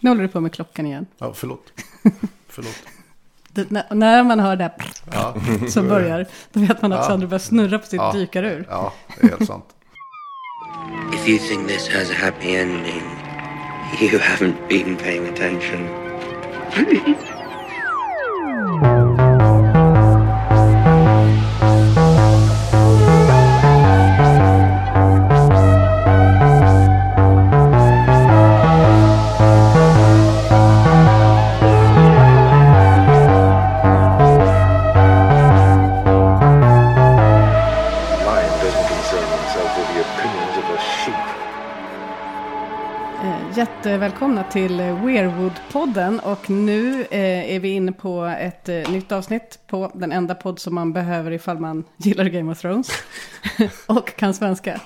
Nu håller du på med klockan igen. Ja, förlåt. förlåt. Det, när, när man hör det här Ja, som börjar, då vet man att Ja. Sandra börjar snurra på sitt Ja. dykarur. ja, det är helt sant. If you think this has a happy ending, you haven't been paying attention. Till Weirwood-podden och nu eh, är vi inne på ett eh, nytt avsnitt på den enda podd som man behöver ifall man gillar Game of Thrones och kan svenska.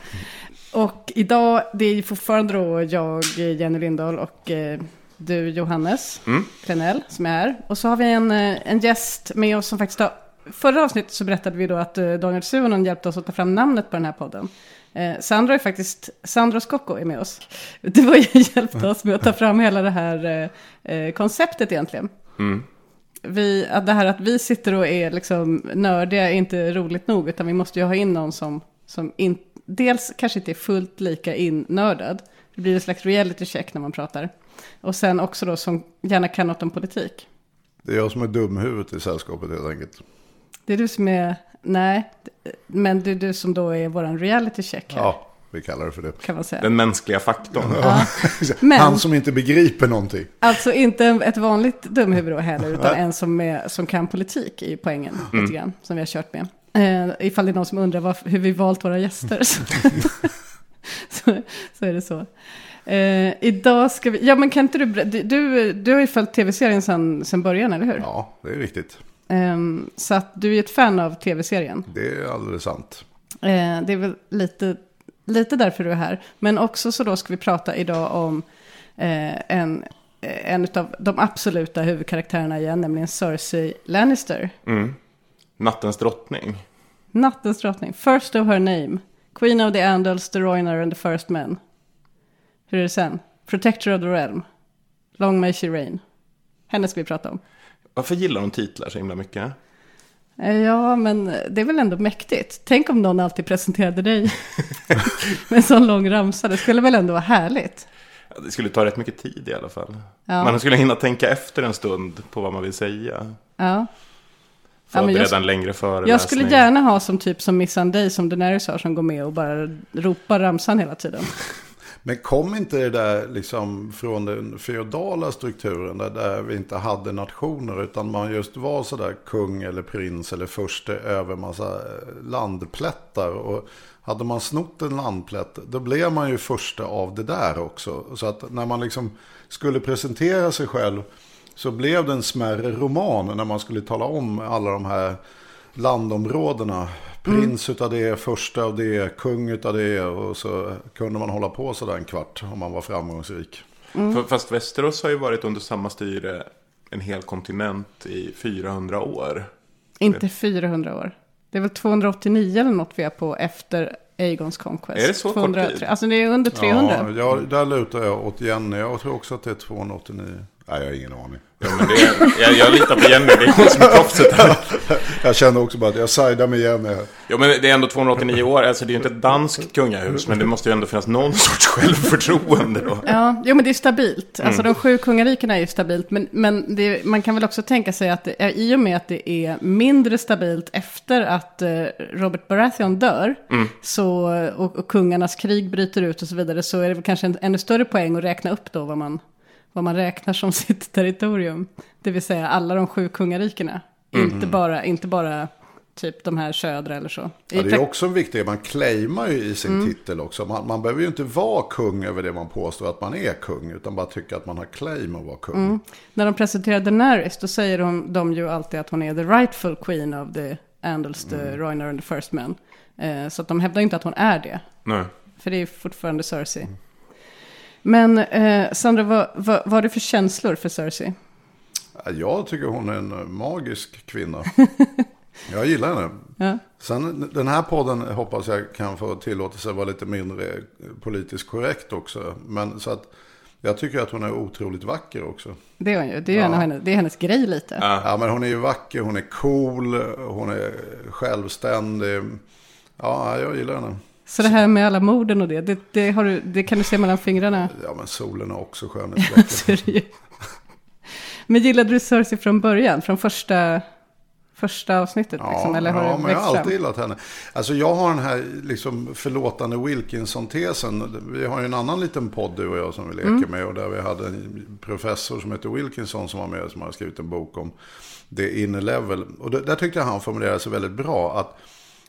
Och idag, det är fortfarande då jag, Jenny Lindahl och eh, du Johannes Plenell som är här. Och så har vi en, eh, en gäst med oss som faktiskt har, förra avsnittet så berättade vi då att eh, Daniel Suhonen hjälpte oss att ta fram namnet på den här podden. Eh, Sandra är faktiskt, Sandro Scocco är med oss. Du har ju hjälpt oss med att ta fram hela det här eh, eh, konceptet egentligen. Vi, att det här att vi sitter och är liksom nördiga är inte roligt nog, utan vi måste ju ha in någon som, som in, dels kanske inte är fullt lika innördad. Det blir en slags reality check när man pratar. Och sen också då som gärna kan något om politik. Det är jag som är dumhuvudet i sällskapet helt enkelt. Det är du som är, nej, men är du som då är våran reality check här, Ja, vi kallar det för det. kan man säga. Den mänskliga faktorn. Men- Han som inte begriper någonting. Alltså inte ett vanligt dumhuvud heller, utan en som, är, som kan politik i poängen, lite grann, som vi har kört med. Eh, ifall det är någon som undrar varför, hur vi valt våra gäster, så, så, är det så. Eh, idag ska vi, ja men kan inte du, du- du, du har ju följt tv-serien sedan, sedan början, eller hur? Ja, det är riktigt. Ehm, så att du är ett fan av tv-serien. Det är alldeles sant. Eh, det är väl lite, lite därför du är här. Men också så då ska vi prata idag om eh, en, eh, en av de absoluta huvudkaraktärerna igen, nämligen Cersei Lannister. Nattens drottning. Nattens drottning, first of her name. Queen of the Andals, the Royner and the First Men. Hur är det sen? Protector of the Realm. Long may she reign. Henne ska vi prata om. Varför gillar hon titlar så himla mycket? Eh, Ja, men det är väl ändå mäktigt. Tänk om någon alltid presenterade dig med en sån lång ramsa. Det skulle väl ändå vara härligt. Ja, Det skulle ta rätt mycket tid i alla fall. Ja. Man skulle hinna tänka efter en stund på vad man vill säga. Ja. Ja, Förbereda jag- en längre föreläsning. Jag skulle gärna ha som typ som Miss Sunday som Daenerys har som går med och bara ropar ramsan hela tiden. Men kom inte det där liksom från den feodala strukturen där, där vi inte hade nationer utan man just var sådär kung eller prins eller furste över massa eh, landplättar. Och hade man snott en landplätt då blev man ju första av det där också. Så att när man liksom skulle presentera sig själv så blev det en smärre roman när man skulle tala om alla de här landområdena. Prins utav det, första av det, kung utav det och så kunde man hålla på sådär en kvart om man var framgångsrik. F- Fast Västerås har ju varit under samma styre en hel kontinent i 400 år. Inte 400 år. Det är väl 289 eller något vi är på efter Aegons Conquest. Är det så kort 200, tid? Alltså det är under 300. Ja, ja, där lutar jag åt Jenny. Jag tror också att det är 289. Nej, jag har ingen aning. Ja, men det är, jag, jag litar på Jenny, det är hon som är proffset här. Jag kände också bara att jag sidar med Jenny. Ja, men det är ändå 289 år, alltså det är ju inte ett danskt kungahus, men det måste ju ändå finnas någon sorts självförtroende då. Ja, jo men det är stabilt. Alltså Mm. de sju kungarikena är ju stabilt. Men, men det, man kan väl också tänka sig att det i och med att det är mindre stabilt efter att eh, Robert Baratheon dör. Mm. Så, och, och kungarnas krig bryter ut och så vidare. Så är det väl kanske en ännu större poäng att räkna upp då vad man, vad man räknar som sitt territorium. Det vill säga alla de sju kungarikena. Mm. Inte, bara, inte bara typ de här södra eller så. Ja, det är också viktigt. Man claimar ju i sin titel också. Man, man behöver ju inte vara kung över det man påstår att man är kung. Utan bara tycka att man har claim att vara kung. När de presenterar Daenerys då säger de, de ju alltid att hon är the rightful queen of the Andals, the Royner and the First Men. Eh, så att de hävdar inte att hon är det. Nej. För det är fortfarande Cersei. Men eh, Sandra, vad, vad, vad har du för känslor för Cersei? Ja, Jag tycker hon är en eh, magisk kvinna. Jag gillar henne. Ja. Sen den här podden hoppas jag kan få tillåtelse att vara lite mindre politiskt korrekt också. Men så att Jag tycker att hon är otroligt vacker också. Det är hon ju. Det är, av henne, det är hennes grej lite. Ja, men hon är ju vacker, hon är cool, hon är självständig. Ja, jag gillar henne. Så det här med alla morden och det, det, det, har du, det kan du se mellan fingrarna. Ja, men solen är också skönhetsfläckar. Men gillade du Cersei från början? Från första, första avsnittet? Ja, liksom, eller har ja du men jag har alltid fram? gillat henne. Alltså jag har den här liksom förlåtande Wilkinson-tesen. Vi har ju en annan liten podd du och jag som vi leker Mm. med. Och där vi hade en professor som heter Wilkinson som var med som har skrivit en bok om det inner level. Och det, där tyckte jag han formulerade sig väldigt bra. Att,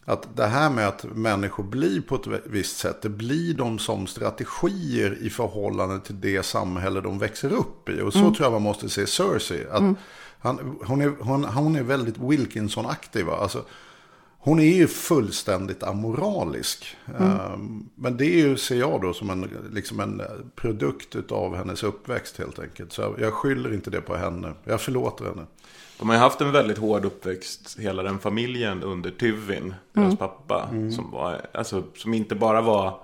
att det här med att människor blir på ett visst sätt. Det blir de som strategier i förhållande till det samhälle de växer upp i. Och så tror jag man måste se Cersei. Att han, hon, är, hon, hon är väldigt Wilkinson-aktig. Va? Alltså, hon är ju fullständigt amoralisk. Ehm, Men det är ju, ser jag då, som en, liksom en produkt av hennes uppväxt helt enkelt. Så jag, jag skyller inte det på henne. Jag förlåter henne. De har ju haft en väldigt hård uppväxt, hela den familjen, under Tywin, deras pappa. Som, var, alltså, som inte bara var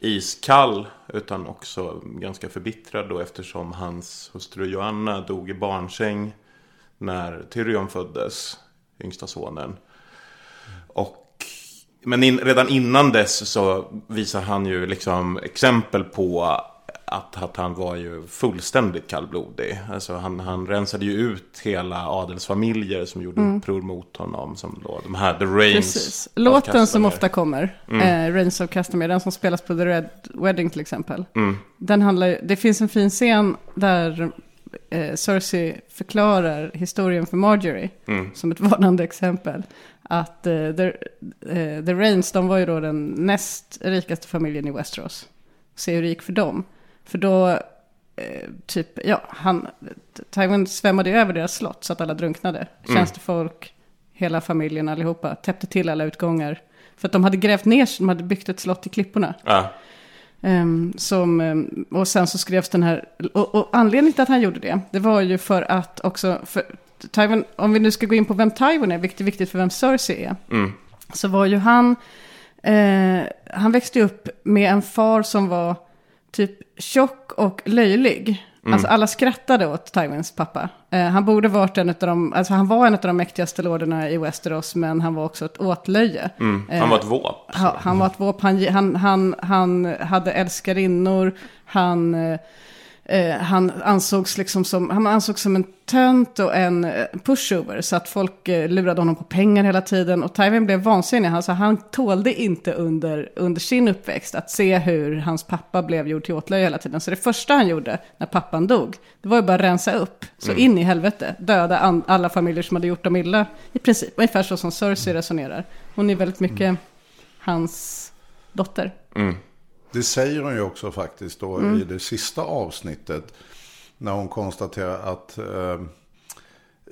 iskall, utan också ganska förbittrad då eftersom hans hustru Joanna dog i barnsäng när Tyrion föddes, yngsta sonen. Och, men in, redan innan dess så visar han ju liksom exempel på att, att han var ju fullständigt kallblodig. Alltså han, han rensade ju ut hela adelsfamiljer som gjorde uppror mot honom. Som då, de här The Rains. Precis. Låten som ofta kommer, Mm. eh, Reigns of Castamere, den som spelas på The Red Wedding till exempel. Mm. Den handlar det finns en fin scen där eh, Cersei förklarar historien för Marjorie. Mm. Som ett varnande exempel. Att eh, the, eh, the Rains, de var ju då den näst rikaste familjen i Westeros. Se hur det gick för dem. För då, eh, typ, ja, han, Tywin svämmade över deras slott så att alla drunknade. Tjänstefolk, hela familjen allihopa, täppte till alla utgångar. För att de hade grävt ner de hade byggt ett slott i klipporna. Ja, Ehm, som, ehm, och sen så skrevs den här, och, och anledningen till att han gjorde det, det var ju för att också, för Tywin, om vi nu ska gå in på vem Tywin är, vilket är viktigt för vem Cersei är, Mm. så var ju han, eh, han växte upp med en far som var typ tjock och löjlig. Alltså alla skrattade åt Tywins pappa. Eh, han borde varit en av de, alltså han var en av de mäktigaste lorderna i Westeros, men han var också ett åtlöje. mm. Han var ett våp. Ha- Han var ett våp, han, han, han, han hade älskarinnor, han, eh, eh, han, ansågs liksom som, han ansågs som en tönt och en eh, pushover. Så att folk eh, lurade honom på pengar hela tiden. Och Tywin blev vansinnig. Alltså, han tålde inte under, under sin uppväxt att se hur hans pappa blev gjord till åtlöje hela tiden. Så det första han gjorde när pappan dog, det var ju bara att rensa upp. Så in i helvete, döda an, alla familjer som hade gjort dem illa. I princip, ungefär så som Cersei resonerar. Hon är väldigt mycket hans dotter. Mm. Det säger hon ju också faktiskt då i det sista avsnittet. När hon konstaterar att eh,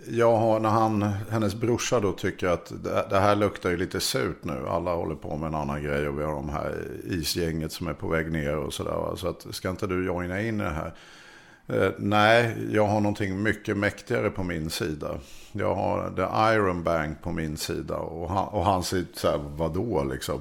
jag har, när han, hennes brorsa då tycker att det, det här luktar ju lite surt nu. Alla håller på med en annan grej och vi har de här isgänget som är på väg ner och sådär. Så att, ska inte du joina in i det här? Eh, nej, jag har någonting mycket mäktigare på min sida. Jag har The Iron Bank på min sida. Och han, och han säger så här, vadå liksom?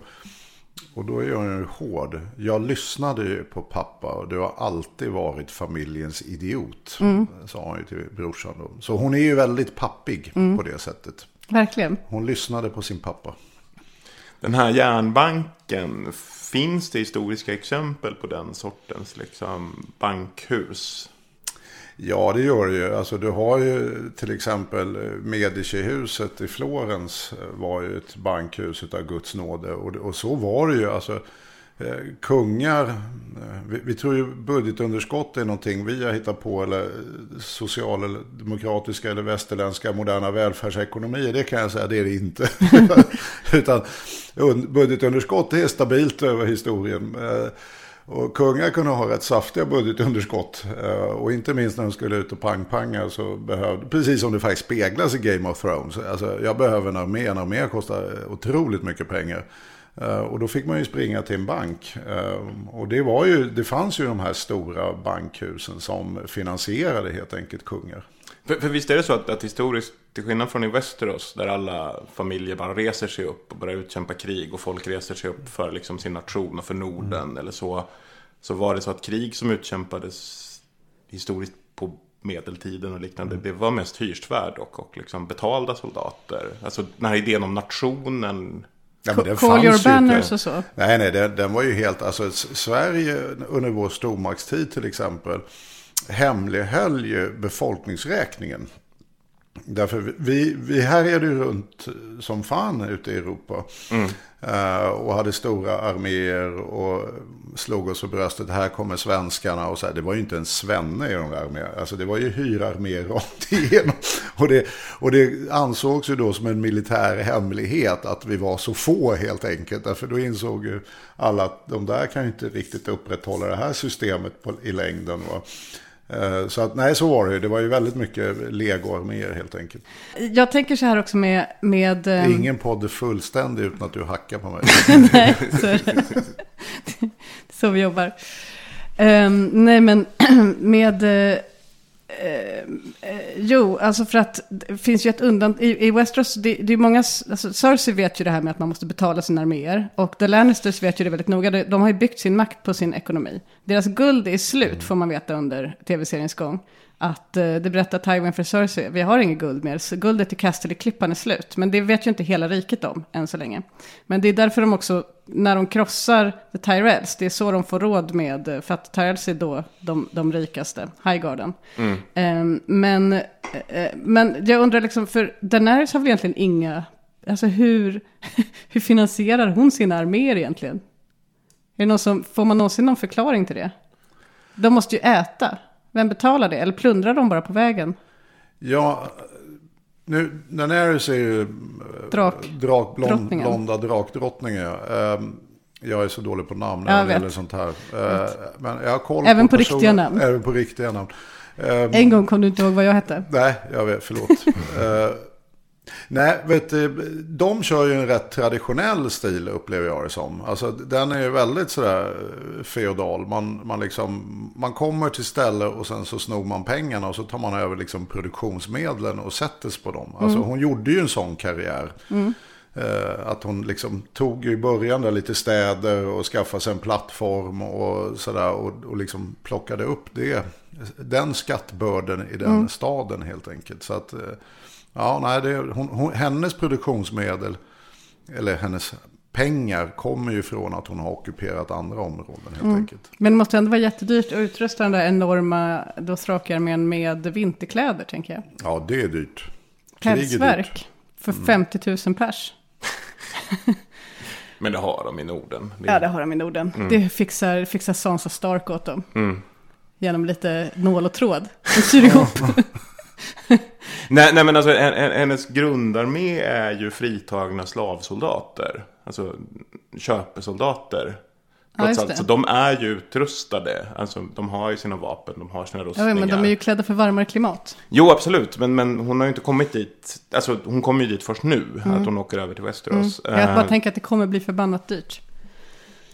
Och då är hon ju hård. Jag lyssnade ju på pappa och du har alltid varit familjens idiot. Sa hon ju till brorsan då. Så hon är ju väldigt pappig på det sättet. Verkligen. Hon lyssnade på sin pappa. Den här järnbanken, finns det historiska exempel på den sortens liksom, bankhus? Ja, det gör det ju. Alltså, du har ju till exempel eh, Medici-huset i Florens eh, var ju ett bankhus av Guds nåde. Och, och så var det ju. Alltså, eh, kungar, vi, vi tror ju budgetunderskott är någonting vi har hittat på. Eller eh, social eller västerländska moderna välfärdsekonomier. Det kan jag säga, det är det inte. Utan un- budgetunderskott är stabilt över historien. Och kungar kunde ha rätt saftiga budgetunderskott. Eh, och inte minst när de skulle ut och pangpanga så behövde, precis som det faktiskt speglas i Game of Thrones. Alltså jag behöver en armé, en armé kostar otroligt mycket pengar. Eh, och då fick man ju springa till en bank. Eh, och det, var ju, det fanns ju de här stora bankhusen som finansierade helt enkelt kungar. För, för visst är det så att, att historiskt, till skillnad från i Westeros, där alla familjer bara reser sig upp och börjar utkämpa krig och folk reser sig upp för liksom sin nation och för Norden eller så. Så var det så att krig som utkämpades historiskt på medeltiden och liknande. Det var mest hyrstvärd och, och liksom betalda soldater. Alltså den här idén om nationen. Ja, men den Call fanns your banners och så. Nej, nej, den, den var ju helt, alltså Sverige under vår stormaktstid till exempel hemlighöll ju befolkningsräkningen. Därför vi- vi, härjade ju runt som fan ute i Europa. Eh, och hade stora arméer och slog oss för bröstet. Här kommer svenskarna och så här. Det var ju inte en svenne i de där arméerna. Alltså det var ju hyrarméer rakt igenom. Och det, och det ansågs ju då som en militär hemlighet att vi var så få helt enkelt. Därför då insåg ju alla att de där kan ju inte riktigt upprätthålla det här systemet på, i längden. Va? Eh, Så att nej, så var det ju. Det var ju väldigt mycket legoarméer helt enkelt. Jag tänker så här också med... med ehm, Ingen podd är fullständig utan att du hackar på mig. nej, så är det. det är så vi jobbar. Ehm, nej, men med... eh, eh, jo, alltså för att det finns ju ett undan... I, i Westeros, det, det är många... Alltså, Cersei vet ju det här med att man måste betala sina arméer. Och The Lannisters vet ju det väldigt noga. De, de har ju byggt sin makt på sin ekonomi. Deras guld är slut, får man veta under tv-seriens gång. Att eh, det berättar Tywin för Cersei, vi har inget guld mer, så guldet i Casterly-klippan är slut. Men det vet ju inte hela riket om, än så länge. Men det är därför de också, när de krossar The Tyrells, det är så de får råd med, eh, för att Tyrells är då de, de rikaste, Highgarden. Ehm, men, eh, men jag undrar liksom, för Daenerys har väl egentligen inga, alltså hur, hur finansierar hon sina arméer egentligen? Är det någon som, får man någonsin någon förklaring till det? De måste ju äta. Vem betalar det? Eller plundrar de bara på vägen? Ja, nu, Daenerys är ju eh, Drak- drak, blond, blonda drakdrottningen. Ehm, Jag är så dålig på namn Jag det vet. sånt här. Eh, Men jag har koll Även på personer- riktiga namn. Även på riktiga namn. En gång kom du inte ihåg vad jag hette. Nej, jag vet, förlåt. Nej, vet du, de kör ju en rätt traditionell stil upplever jag det som. Alltså den är ju väldigt sådär eh, feodal. Man, man, liksom, man kommer till ställe och sen så snor man pengarna och så tar man över liksom produktionsmedlen och sätter sig på dem. Alltså hon gjorde ju en sån karriär. Eh, att hon liksom tog i början där lite städer och skaffade sig en plattform och sådär. Och, och liksom plockade upp det. Den skattbörden i den staden helt enkelt. Så att, eh, ja, nej, det, hon, hon, hennes produktionsmedel, eller hennes pengar kommer ju från att hon har ockuperat andra områden helt enkelt. Men det måste ändå vara jättedyrt att utrusta den där enorma Dothraki-armén med vinterkläder, tänker jag. Ja, det är dyrt. Pälsverk för 50 000 pers. Men det har de i Norden. Det Ja, det har de i Norden. Det fixar, fixar Sansa Stark åt dem. Genom lite nål och tråd. De syr ihop. Nej, nej men alltså en- en- hennes grundarmé är ju fritagna slavsoldater. Alltså köpesoldater. Ja, Trots just allt. Så de är ju utrustade. Alltså de har ju sina vapen, de har sina Ja, rustningar. men de är ju klädda för varmare klimat. Jo, absolut. Men, men hon har ju inte kommit dit. Alltså hon kommer ju dit först nu. Mm. Att hon åker över till Västerås. Jag bara Eh, tänker att det kommer bli förbannat dyrt.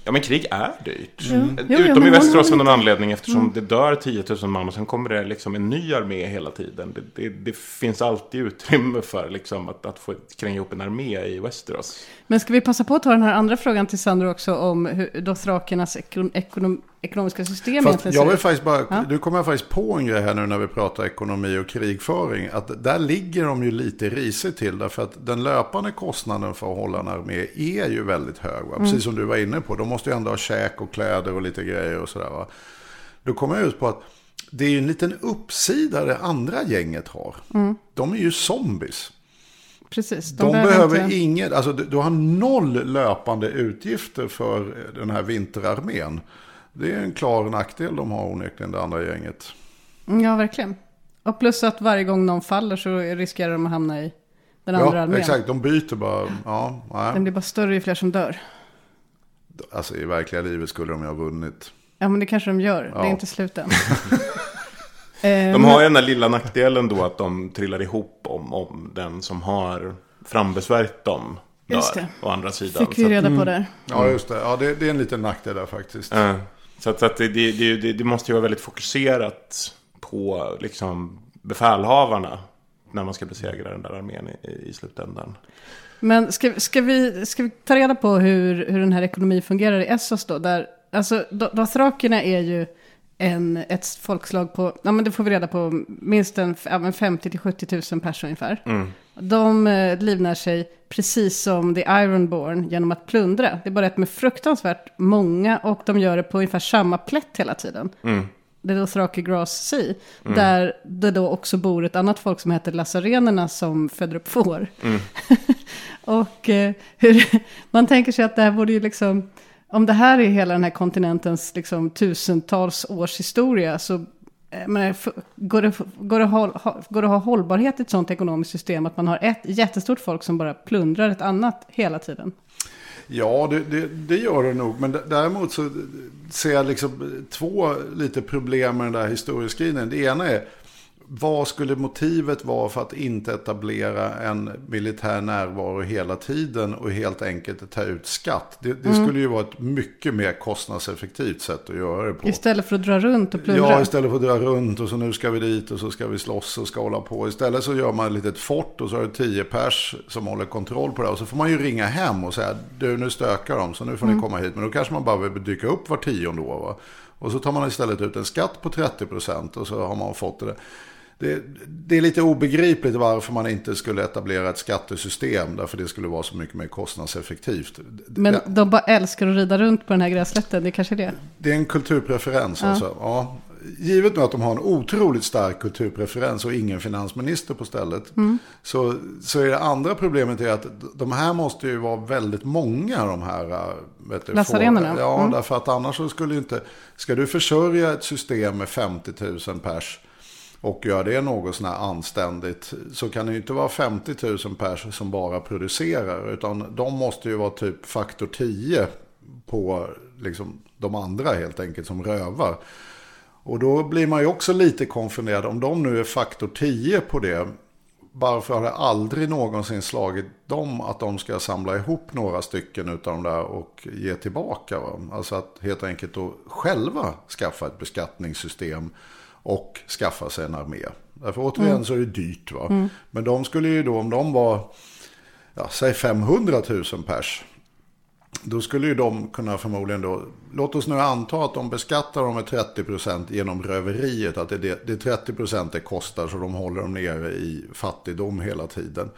Ja, men krig är dyrt. Jo, jo, Utom men i Västerås av någon anledning eftersom det dör 10 000 man och sen kommer det liksom en ny armé hela tiden. Det, det, det finns alltid utrymme för liksom att, att få kränga ihop en armé i Västerås. Men ska vi passa på att ta den här andra frågan till Sandro också om hur Dothrakernas ekon ekonom ekonomiska system Fast egentligen jag vill faktiskt bara, Ja. du kommer faktiskt på en grej här nu när vi pratar ekonomi och krigföring. Att där ligger de ju lite risigt till. Därför att den löpande kostnaden för att hålla en armé är ju väldigt hög. Va? Precis som du var inne på. De måste ju ändå ha käk och kläder och lite grejer och sådär. Va? Då kommer jag ut på att det är ju en liten uppsida det andra gänget har. De är ju zombies. Precis, De, behöver, inte- inget, alltså du, du har noll löpande utgifter för den här vinterarmén. Det är en klar nackdel de har onekligen det andra gänget. Mm, Ja, verkligen. Och plus att varje gång någon faller så riskerar de att hamna i den andra Ja, armén. exakt. De byter bara. Ja, Den nej. blir bara större ju fler som dör. Alltså i verkliga livet skulle de ju ha vunnit. Ja, men det kanske de gör. Det Ja. är inte slut än. Eh, De har ju den där lilla nackdelen då att de trillar ihop om, om den som har frambesvärjt dem dör. Just det. Å andra sidan. Fick vi reda på där. Ja, just det. Ja, det, det är en liten nackdel där faktiskt. Eh, Så att, så att det, det, det, det, måste ju vara väldigt fokuserat på liksom befälhavarna. När man ska besegra den där armén i, i slutändan. Men ska, ska, vi, ska vi ta reda på hur, hur den här ekonomin fungerar i Essos då? Där alltså do- dothrakerna är ju en, ett folkslag på, ja men det får vi reda på, minst en, ja, men 50 till 70 000 personer ungefär. De eh, livnär sig precis som The Ironborn genom att plundra. Det är bara att de är fruktansvärt många och de gör det på ungefär samma plätt hela tiden. Det är Dothraki Grass Sea. Där det då också bor ett annat folk som heter Lazarenerna som föder upp får. och eh, hur, man tänker sig att det här borde ju liksom, om det här är hela den här kontinentens liksom, tusentals års historia så Eh, men, eh, går, det, går, det, ha- går det att ha hållbarhet i ett sånt ekonomiskt system att man har ett jättestort folk som bara plundrar ett annat hela tiden? Ja, det, det, det gör det nog. Men däremot så ser jag liksom två lite problem med den där historieskrivningen. Det ena är, vad skulle motivet vara för att inte etablera en militär närvaro hela tiden och helt enkelt ta ut skatt? Det, det skulle ju vara ett mycket mer kostnadseffektivt sätt att göra det på. Istället för att dra runt och plundra. Ja, istället för att dra runt och så nu ska vi dit och så ska vi slåss och ska hålla på. Istället så gör man ett litet fort och så har du tio pers som håller kontroll på det. Och så får man ju ringa hem och säga, du nu stökar de så nu får ni komma hit. Men då kanske man bara vill dyka upp var tionde år. Va? Och så tar man istället ut en skatt på 30% och så har man fått det. Det, det är lite obegripligt varför man inte skulle etablera ett skattesystem. Därför det skulle vara så mycket mer kostnadseffektivt. Men Det- de bara älskar att rida runt på den här gräslätten, det kanske är det. det är en kulturpreferens alltså. Ja. Givet nu att de har en otroligt stark kulturpreferens och ingen finansminister på stället. Så, så är det andra problemet är att de här måste ju vara väldigt många de här. Vet du, Lazarenerna. få- Ja, Mm. därför att annars så skulle inte. Ska du försörja ett system med 50 000 pers. Och gör det något sån här anständigt. Så kan det ju inte vara 50 000 pers som bara producerar. Utan de måste ju vara typ faktor 10 på liksom, de andra helt enkelt som rövar. Och då blir man ju också lite konfunderad. Om de nu är faktor 10 på det. Varför har det aldrig någonsin slagit dem att de ska samla ihop några stycken utav de där och ge tillbaka? Va? Alltså att helt enkelt då själva skaffa ett beskattningssystem och skaffa sig en armé. Därför återigen så är det dyrt. Va? Men de skulle ju då, om de var, ja, säg 500 000 pers. Då skulle ju de kunna förmodligen då, låt oss nu anta att de beskattar dem med 30% genom röveriet. Att det, det, det är 30% det kostar så de håller dem nere i fattigdom hela tiden.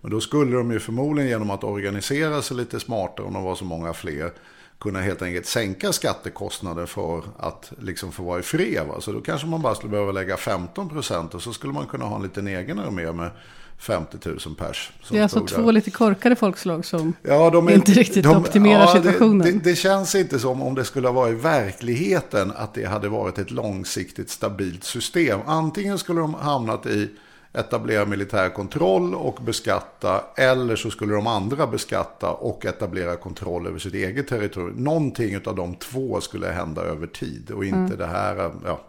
Men då skulle de ju förmodligen genom att organisera sig lite smartare om de var så många fler. Kunna helt enkelt sänka skattekostnader för att liksom få vara i fred. Va? Så då kanske man bara skulle behöva lägga 15% och så skulle man kunna ha en liten egen armé med 50 000 pers. Det är alltså stod där. två lite korkade folkslag som... Ja, de är, inte riktigt optimerar det- situationen. Det, det, känns inte som om det skulle vara i verkligheten att det hade varit ett långsiktigt stabilt system. Antingen skulle de hamnat i etablera militär kontroll och beskatta. Eller så skulle de andra beskatta och etablera kontroll över sitt eget territorium. Någonting av de två skulle hända över tid och inte det här. Ja.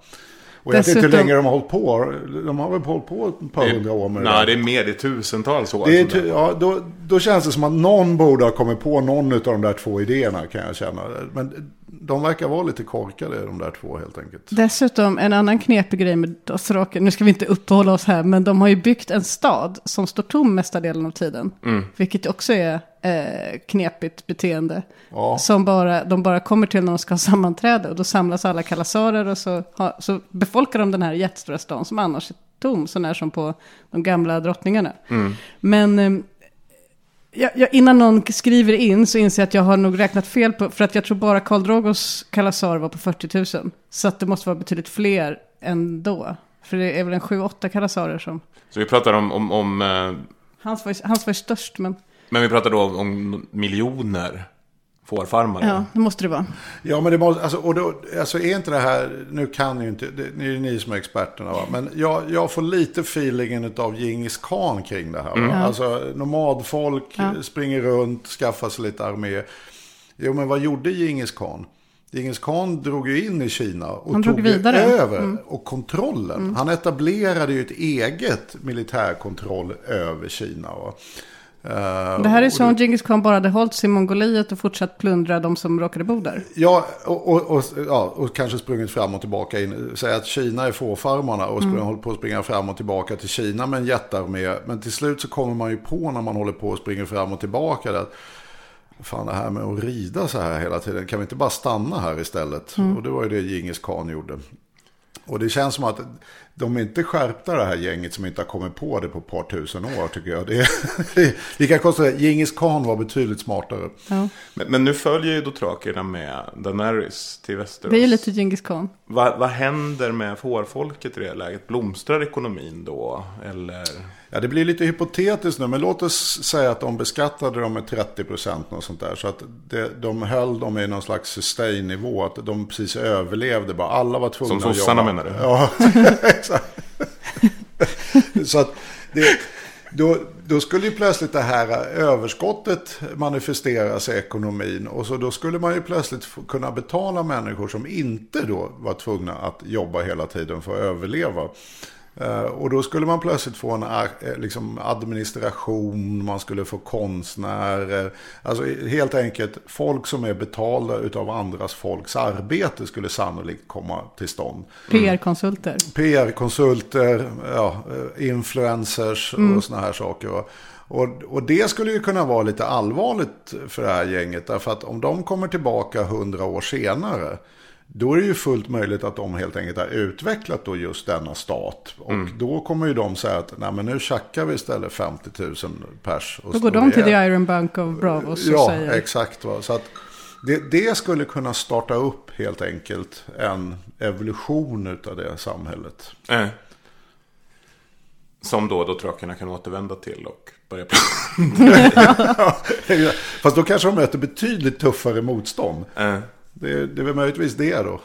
Och jag vet inte hur länge de har hållit på. De har väl hållit på ett par hundra år med det Nej, det är mer, det är tusentals år. Det är, ja, då, då känns det som att någon borde ha kommit på någon av de där två idéerna kan jag känna. Men de verkar vara lite korkade de där två helt enkelt. Dessutom en annan knepig grej med Dothraki, nu ska vi inte uppehålla oss här, men de har ju byggt en stad som står tom mesta delen av tiden. Vilket också är eh, knepigt beteende. Ja. Som bara, de bara kommer till när de ska ha sammanträde och då samlas alla kalasarer och så, har, så befolkar de den här jättestora stan som annars är tom, så när som på de gamla drottningarna. Men eh, jag, jag, innan någon skriver in så inser jag att jag har nog räknat fel på, för att jag tror bara Karl Drogos kalasar var på 40 000. Så att det måste vara betydligt fler än då. För det är väl en 7-8 kalasarer som... Så vi pratar om, om, om eh, Hans var, hans var störst, men men vi pratar då om, om miljoner fårfarmare. ja, det måste det vara. Ja, men det måste, alltså, och då, alltså är inte det här, nu kan ju inte, det, det är ju ni som är experterna va, men jag, jag får lite feelingen av Djingis khan kring det här. Va? Alltså nomadfolk Ja. springer runt, skaffar sig lite armé. Jo, men vad gjorde Djingis khan? Djingis khan drog ju in i Kina och Han tog över och kontrollen. Han etablerade ju ett eget militärkontroll över Kina. Va? Eh, Det här är som om Djingis khan bara hade hållit sig i Mongoliet och fortsatt plundra de som råkade bo där. Ja, och, och, och, ja, och kanske sprungit fram och tillbaka. In. Säg att Kina är fårfarmarna och sprung, håller på att springa fram och tillbaka till Kina med en jättearmé. Men till slut så kommer man ju på när man håller på och springer fram och tillbaka. Att, fan det här med att rida så här hela tiden, kan vi inte bara stanna här istället? Och det var ju det Djingis khan gjorde. Och det känns som att de är inte skärpta det här gänget som inte har kommit på det på ett par tusen år tycker jag. Det är, vi kan konstatera att Djingis khan var betydligt smartare. Ja. Men, men nu följer ju dothrakerna med Daenerys till Västerås. Det är ju lite Djingis khan. Vad, vad händer med fårfolket i det läget? Blomstrar ekonomin då? Eller? Ja, det blir lite hypotetiskt nu, men låt oss säga att de beskattade dem med 30 procent och sånt där. Så att det, de höll dem i någon slags sustain-nivå, att de precis överlevde bara. Alla var tvungna Som att sossarna jobba. menar du? Ja, exakt. så att det, då, då skulle ju plötsligt det här överskottet manifestera sig i ekonomin. Och så då skulle man ju plötsligt kunna betala människor som inte då var tvungna att jobba hela tiden för att överleva. Eh, Och då skulle man plötsligt få en eh, liksom administration, man skulle få konstnärer. Alltså helt enkelt folk som är betalda utav andras folks arbete skulle sannolikt komma till stånd. PR-konsulter. PR-konsulter, ja, eh, influencers och såna här saker. Och, och det skulle ju kunna vara lite allvarligt för det här gänget. Därför att om de kommer tillbaka hundra år senare. Då är det ju fullt möjligt att de helt enkelt har utvecklat då just denna stat. Och då kommer ju de säga att Nej, men nu tjackar vi istället 50 000 pers. Och Då går de till The ihjäl." Iron Bank of Bravos och Ja, säger... exakt. Va? Så att det, det skulle kunna starta upp helt enkelt en evolution utav det samhället. Eh. Som då dothrakerna kan återvända till och börja Fast då kanske de möter betydligt tuffare motstånd. eh. Det, det är väl möjligtvis det då.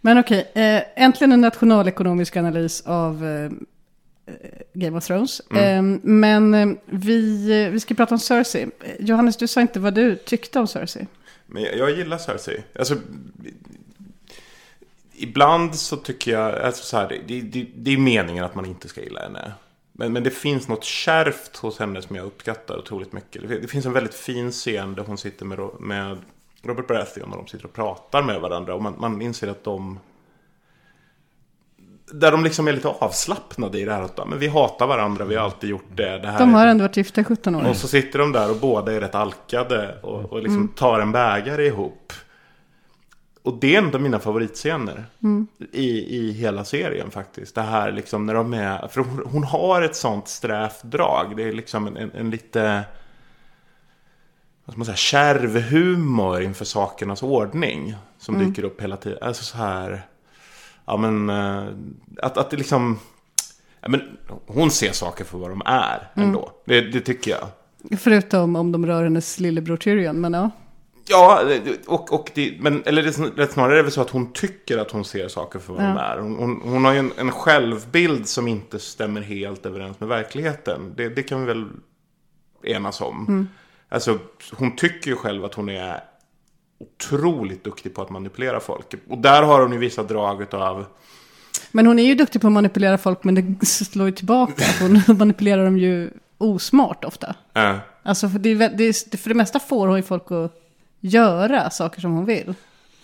Men okej, eh, äntligen en nationalekonomisk analys av eh, Game of Thrones. Eh, men eh, vi, eh, vi ska prata om Cersei. Eh, Johannes, du sa inte vad du tyckte om Cersei. Men jag, jag gillar Cersei. Alltså, ibland så tycker jag, alltså så här, det, det, det är meningen att man inte ska gilla henne. Men, men det finns något kärvt hos henne som jag uppskattar otroligt mycket. Det, det finns en väldigt fin scen där hon sitter med, med Robert Baratheon och de sitter och pratar med varandra. Och man, man inser att de... Där de liksom är lite avslappnade i det här att men vi hatar varandra, vi har alltid gjort det. det här De har ändå varit gifta i 17 år. och så sitter de där och båda är rätt alkade och, och liksom tar en bägare ihop. Och det är en av mina favoritscener i, i hela serien faktiskt. Det här liksom när de är, för hon, hon har ett sånt strävt drag. Det är liksom en, en, en lite, vad ska man säga, kärv humor inför sakernas ordning. Som dyker upp hela tiden. Alltså så här, ja men, eh, att, att det liksom, ja, men hon ser saker för vad de är ändå. Det, det tycker jag. Förutom om de rör hennes lillebror Tyrion, men ja. Ja, och, och det, men, eller det, snarare är det väl så att hon tycker att hon ser saker för vad de är. Hon, hon, hon har ju en, en självbild som inte stämmer helt överens med verkligheten. Det, det kan vi väl enas om. Alltså, hon tycker ju själv att hon är otroligt duktig på att manipulera folk. Och där har hon ju vissa drag av... Men hon är ju duktig på att manipulera folk, men det slår ju tillbaka. Hon manipulerar dem ju osmart ofta. Eh, Alltså för det, det, för det mesta får hon ju folk att göra saker som hon vill.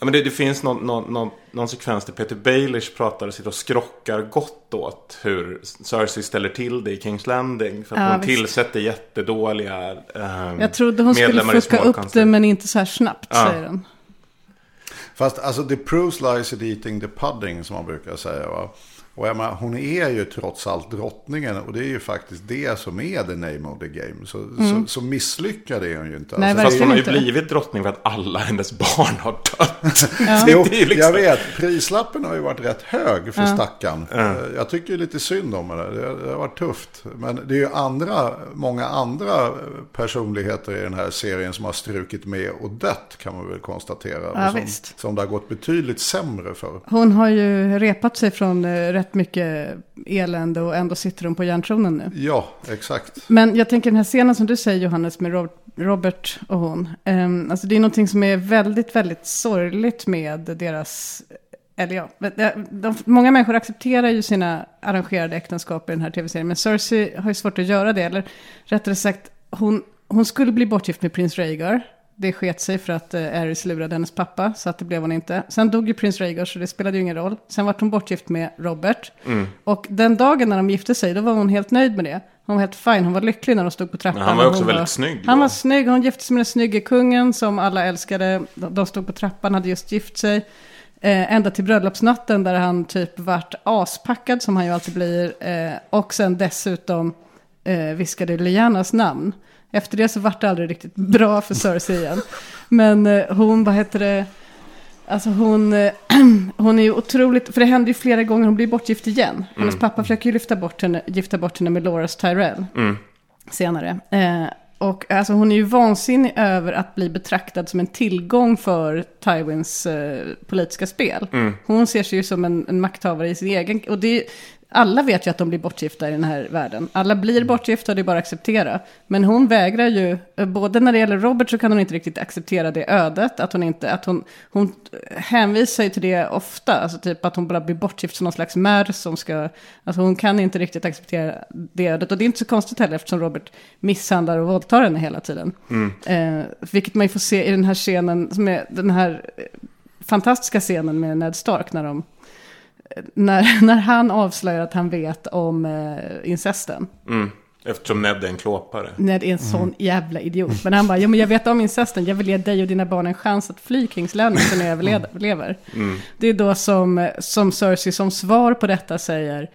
Ja, men det, det finns någon, någon, någon, någon sekvens där Peter Baelish pratar och sitter och skrockar gott åt hur Cersei ställer till det i Kings Landing. För att Ja, hon visst. tillsätter jättedåliga ehm, Jag trodde hon skulle fucka upp det, men inte så här snabbt, Ja. säger den. Fast alltså the proof lies in eating the pudding som man brukar säga. Va? Och jag menar, hon är ju trots allt drottningen och det är ju faktiskt det som är the name of the game. Så, så, så misslyckad är hon ju inte. Mm. Nej, Alltså, Fast hon har ju blivit drottning för att alla hennes barn har dött. Jo, Det är liksom- jag vet. Prislappen har ju varit rätt hög för stackarn. Eh, Jag tycker lite synd om det. Det det har varit tufft. Men det är ju andra, många andra personligheter i den här serien som har strukit med och dött kan man väl konstatera. Ja, som, visst. som det har gått betydligt sämre för. Hon har ju repat sig från eh, rätt mycket elände och ändå sitter hon på järntronen nu. Ja, exakt. Men jag tänker den här scenen som du säger Johannes med Rob- Robert och hon. ehm, alltså det är någonting som är väldigt, väldigt sorgligt med deras... Eller ja, de, de, många människor accepterar ju sina arrangerade äktenskap i den här tv-serien. Men Cersei har ju svårt att göra det. Eller rättare sagt, hon, hon skulle bli bortgift med prins Rhaegar. Det sket sig för att eh, Aerys lurade hennes pappa, så att det blev hon inte. Sen dog ju prins Rhaegar, så det spelade ju ingen roll. Sen var hon bortgift med Robert. Mm. Och den dagen när de gifte sig, då var hon helt nöjd med det. Hon var helt fin, hon var lycklig när de stod på trappan. Men han var också väldigt snygg Han då. var snygg, hon gifte sig med den snygge kungen som alla älskade. De de stod på trappan, hade just gift sig. Eh, ända till bröllopsnatten där han typ vart aspackad som han ju alltid blir. Eh, och sen dessutom eh, viskade Lyannas namn. Efter det så vart det aldrig riktigt bra för Cersei igen. Men eh, hon, vad heter det? Alltså hon, eh, hon är ju otroligt, för det händer ju flera gånger, hon blir bortgift igen. Hennes pappa försöker ju lyfta bort henne, gifta bort henne med Loras Tyrell Mm. senare. Eh, och alltså hon är ju vansinnig över att bli betraktad som en tillgång för Tywins eh, politiska spel. Hon ser sig ju som en, en makthavare i sin egen... Och det alla vet ju att de blir bortgifta i den här världen. Alla blir bortgifta, det är bara att acceptera. Men hon vägrar ju, både när det gäller Robert så kan hon inte riktigt acceptera det ödet. Att hon inte, att hon, hon hänvisar ju till det ofta. Alltså typ att hon bara blir bortgift som någon slags mär som ska, alltså hon kan inte riktigt acceptera det ödet. Och det är inte så konstigt heller eftersom Robert misshandlar och våldtar henne hela tiden. Eh, vilket man ju får se i den här scenen, som är den här eh, fantastiska scenen med Ned Stark när de när, när han avslöjar att han vet om eh, incesten. Mm. Eftersom Ned är en klåpare. Ned är en sån jävla idiot. Men han bara, ja men jag vet om incesten, jag vill ge dig och dina barn en chans att fly Kings Landing så ni överlever. Det är då som, som Cersei som svar på detta säger,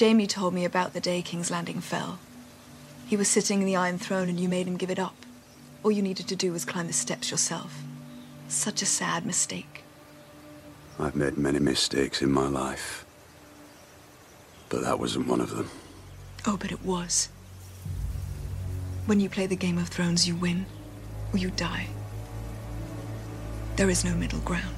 Jamie told me about the day King's Landing fell. He was sitting in the Iron Throne and you made him give it up. All you needed to do was climb the steps yourself. Such a sad mistake. I've made many mistakes in my life. But that wasn't one of them. Oh, but it was. When you play the Game of Thrones, you win or you die. There is no middle ground.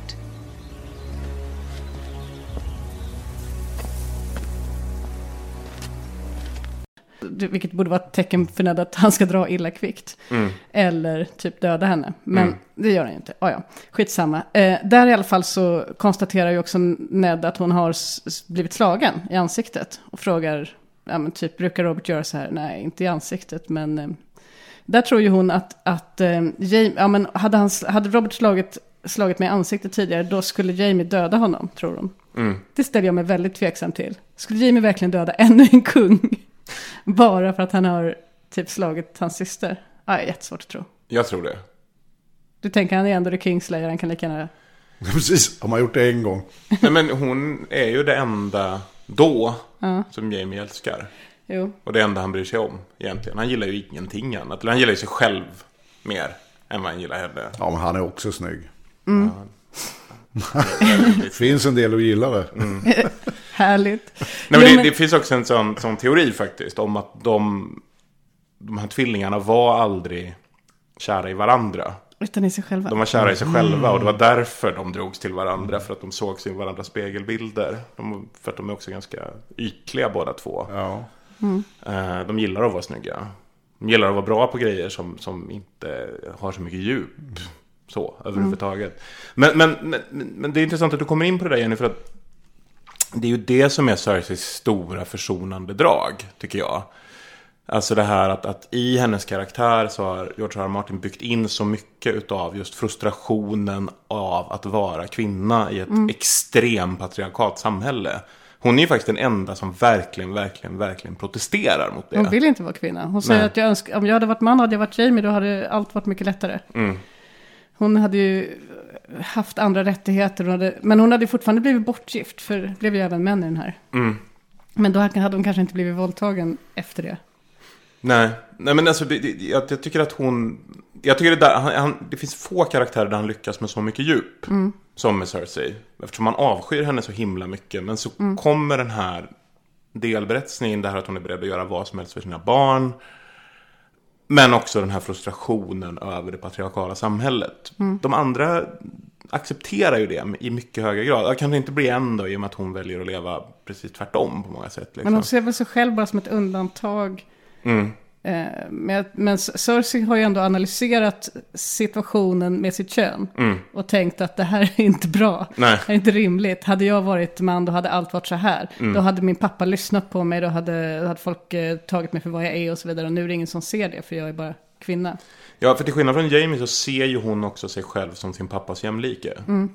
Vilket borde vara ett tecken för Ned att han ska dra illa kvickt. Eller typ döda henne. Men det gör han ju inte. Oh, ja. Skitsamma. Eh, där i alla fall så konstaterar ju också Ned att hon har blivit slagen i ansiktet. Och frågar, ja men typ, brukar Robert göra så här? Nej, inte i ansiktet, men... Eh, där tror ju hon att, att eh, Jamie, ja men hade, han, hade Robert slagit, slagit mig i ansiktet tidigare, då skulle Jamie döda honom, tror hon. Det ställer jag mig väldigt tveksam till. Skulle Jamie verkligen döda ännu en kung? Bara för att han har typ slagit hans syster? Ja, är jättesvårt att tro. Jag tror det. Du tänker han är ändå the Kingslayer, han kan lika gärna... Precis, har man gjort det en gång. Nej, men hon är ju det enda då som Jamie älskar. Jo. Och det enda han bryr sig om egentligen. Han gillar ju ingenting annat. Eller han gillar ju sig själv mer än vad han gillar henne. Ja, men han är också snygg. Mm. Det finns en del att gilla det. Härligt. Nej, men det, det finns också en sån, sån teori faktiskt. Om att de, de här tvillingarna var aldrig kära i varandra. Utan i sig själva. De var kära i sig själva och det var därför de drogs till varandra. För att de såg sig i varandras spegelbilder. De, för att de är också ganska ytliga båda två. Ja. Mm. Eh, De gillar att vara snygga. De gillar att vara bra på grejer som, som inte har så mycket djup. Så, överhuvudtaget. Men, men, men, men det är intressant att du kommer in på det där Jenny. För att det är ju det som är Cerseis stora försonande drag, tycker jag. Alltså det här att, att i hennes karaktär så har George R. R. Martin byggt in så mycket utav just frustrationen av att vara kvinna i ett extrem patriarkat samhälle. Hon är ju faktiskt den enda som verkligen, verkligen, verkligen protesterar mot det. Hon vill inte vara kvinna. Hon säger Nej. att jag önskar, om jag hade varit man hade jag varit Jamie, då hade allt varit mycket lättare. Mm. Hon hade ju haft andra rättigheter, hon hade, men hon hade fortfarande blivit bortgift, för det blev ju även män i den här. Mm. Men då hade hon kanske inte blivit våldtagen efter det. Nej, nej men alltså det, det, jag, jag tycker att hon... Jag tycker det, där, han, han, det finns få karaktärer där han lyckas med så mycket djup. Som med Cersei. Eftersom man avskyr henne så himla mycket. Men så kommer den här delberättelsen in. Det här att hon är beredd att göra vad som helst för sina barn. Men också den här frustrationen över det patriarkala samhället. De andra accepterar ju det i mycket högre grad. Jag kan det inte bli en då i och med att hon väljer att leva precis tvärtom på många sätt. Liksom. Men hon ser väl sig själv bara som ett undantag. Mm. Eh, men, men Cersei har ju ändå analyserat situationen med sitt kön. Och tänkt att det här är inte bra. Mm. Nej. Det är inte rimligt. Hade jag varit man då hade allt varit så här. Mm. Då hade min pappa lyssnat på mig. Då hade, då hade folk eh, tagit mig för vad jag är och så vidare. Och nu är det ingen som ser det för jag är bara kvinna. Ja, för till skillnad från Jamie så ser ju hon också sig själv som sin pappas jämlike. Mm.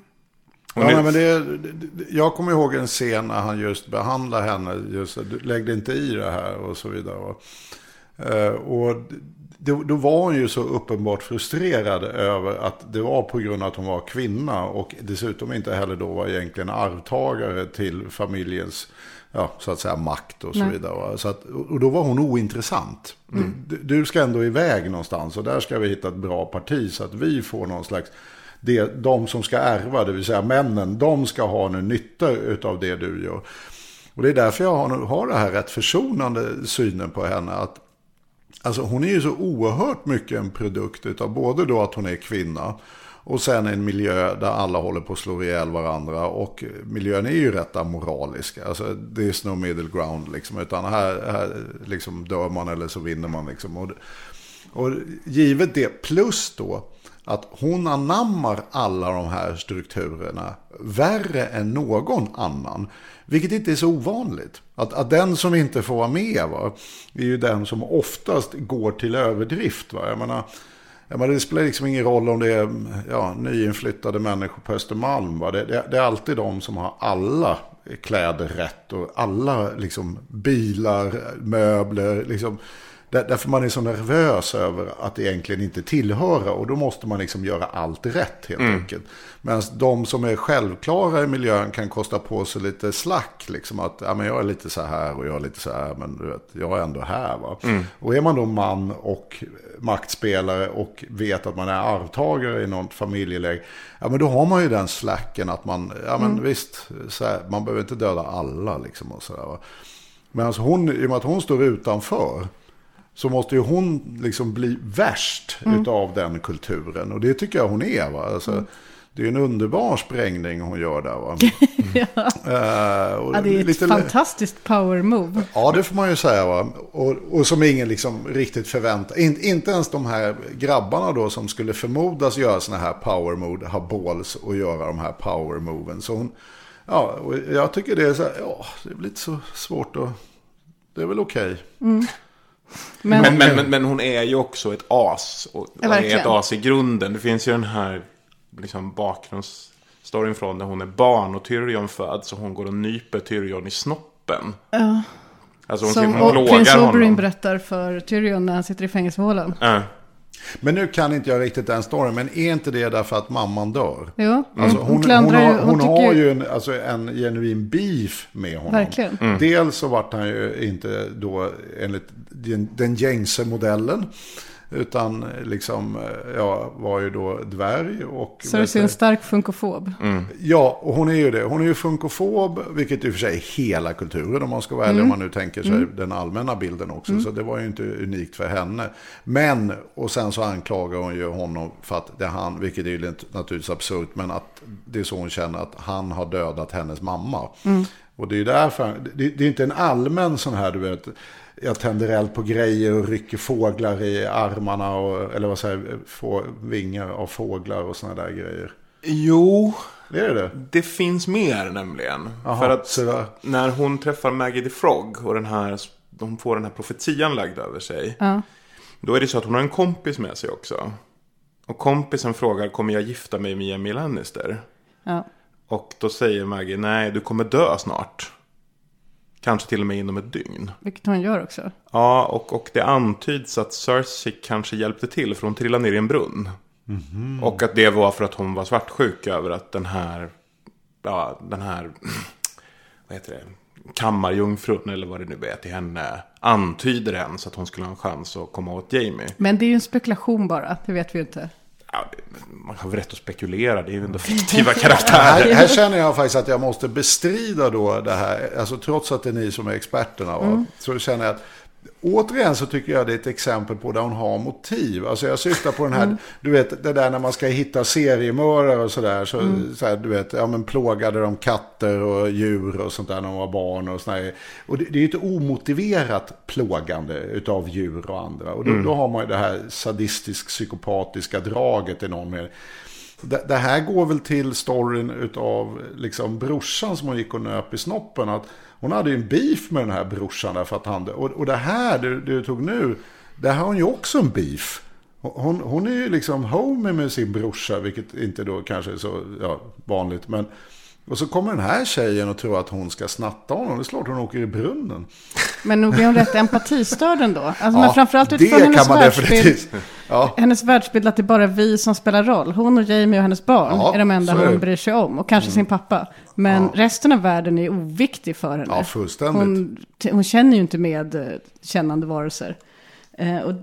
Ja, nej, men det, det- jag kommer ihåg en scen när han just behandlar henne. Just, du lägg dig inte i det här och så vidare. Och, och då, då var hon ju så uppenbart frustrerad över att det var på grund av att hon var kvinna. Och dessutom inte heller då var egentligen arvtagare till familjens ja, så att säga makt och så Nej. vidare. Så att, och då var hon ointressant. Du, du ska ändå iväg någonstans och där ska vi hitta ett bra parti så att vi får någon slags det, de som ska ärva, det vill säga männen, de ska ha nu nytta av det du gör. Och det är därför jag har, har det här rätt försonande synen på henne. Att, alltså hon är ju så oerhört mycket en produkt av både då att hon är kvinna och sen en miljö där alla håller på att slå ihjäl varandra. Och miljön är ju rätt amoralisk. Alltså det är no middle ground liksom. Utan här, här liksom dör man eller så vinner man liksom. Och, och givet det plus då att hon anammar alla de här strukturerna värre än någon annan. Vilket inte är så ovanligt. Att, att den som inte får vara med va, är ju den som oftast går till överdrift. Va? Jag menar, jag menar, det spelar liksom ingen roll om det är ja, nyinflyttade människor på Östermalm. Va? Det, det, det är alltid de som har alla kläder rätt och alla liksom, bilar, möbler. Liksom, där, därför man är så nervös över att egentligen inte tillhöra. Och då måste man liksom göra allt rätt helt enkelt. Medan de som är självklara i miljön kan kosta på sig lite slack. Liksom att ja, men jag är lite så här och jag är lite så här. Men du vet, jag är ändå här. Va? Och är man då man och maktspelare och vet att man är arvtagare i något familjeläge. Ja men då har man ju den slacken att man, ja men visst, så här, man behöver inte döda alla liksom och sådär. Va? Men alltså hon, i och med att hon står utanför så måste ju hon liksom bli värst utav den kulturen. Och det tycker jag hon är. Va? Alltså, Det är en underbar sprängning hon gör där. Va? Eh, och Ja, det är ett fantastiskt power move. Ja, det får man ju säga. Va? Och, och som ingen liksom riktigt förväntar. In, inte ens de här grabbarna då som skulle förmodas göra sådana här power move har balls och göra de här power moven. Så hon, ja, jag tycker det är så här, ja, det är lite så svårt att, det är väl okej. Men, Men, men, men, men hon är ju också ett as. Och, och är ett as i grunden. Det finns ju den här liksom, bakgrundsstoryn från när hon är barn och Tyrion föds. Och hon går och nyper Tyrion i snoppen. Ja. Alltså hon, som hon och plågar prins Oberyn berättar för Tyrion när han sitter i fängelsehålan. Ja. Men nu kan inte jag riktigt den storyn. Men är inte det därför att mamman dör? Jo, hon, Alltså, hon, hon, hon, har, ju, hon hon har ju... ju en, alltså en genuin beef med honom. Verkligen. Mm. Dels så vart han ju inte då enligt den, den gängse modellen. Utan liksom, ja, var ju då dvärg och... Cersei är en stark funkofob. Mm. Ja, och hon är ju det. Hon är ju funkofob, vilket i och för sig är hela kulturen om man ska vara ärlig. Om man nu tänker sig den allmänna bilden också. Så det var ju inte unikt för henne. Men, och sen så anklagar hon ju honom för att det är han, vilket är ju naturligtvis absurt, men att det är så hon känner att han har dödat hennes mamma. Och det är ju därför, det, det är inte en allmän sån här, du vet, jag tänder eld på grejer och rycker fåglar i armarna, och, eller vad säger få, vingar av fåglar och såna där grejer. Jo, Det är det. det finns mer nämligen. Jaha, För att så där. när hon träffar Maggie the Frog och den här, de får den här profetian lagd över sig. Ja. Då är det så att hon har en kompis med sig också. Och kompisen frågar, kommer jag gifta mig med Jamie Lannister? Ja. Och då säger Maggie, nej du kommer dö snart. Kanske till och med inom ett dygn. Vilket hon gör också. Ja, och, och det antyds att Cersei kanske hjälpte till för hon trillade ner i en brunn. Och att det var för att hon var svartsjuk över att den här, ja, den här, vad heter det, kammarjungfrun eller vad det nu är till henne antyder ens att hon skulle ha en chans att komma åt Jamie. Men det är ju en spekulation bara, det vet vi ju inte. Ja, man har väl rätt att spekulera, det är ju ändå fiktiva karaktärer. Här, här känner jag faktiskt att jag måste bestrida då det här. Alltså trots att det är ni som är experterna. Va? Så känner jag att återigen så tycker jag det är ett exempel på där hon har motiv. Alltså jag syftar på den här, du vet det där när man ska hitta seriemördare och sådär. Så, så här, du vet, ja men plågade de katter och djur och sånt där när de var barn och sådär. Och det, det är ju ett omotiverat plågande utav djur och andra. Och då, då har man ju det här sadistisk psykopatiska draget i någon mening. Det, det här går väl till storyn utav liksom brorsan som hon gick och nöp i snoppen. Att hon hade ju en beef med den här brorsan. Därför att han, och, och det här du, du tog nu, det har hon ju också en beef. Hon, hon är ju liksom homie med sin brorsa, vilket inte då kanske är så ja, vanligt. Men, och så kommer den här tjejen och tror att hon ska snatta honom. Det är klart hon åker i brunnen. Men nog är hon rätt empatistörd ändå. Alltså, Ja, men framförallt det utifrån hennes världsbild. Ja. Hennes världsbild att det är bara vi som spelar roll. Hon och Jamie och hennes barn Ja, är de enda är. Mm. hon bryr sig om. Och kanske sin pappa. Men resten av världen är oviktig för henne. Ja, fullständigt. Hon, hon känner ju inte med eh, kännande varelser. Eh, och,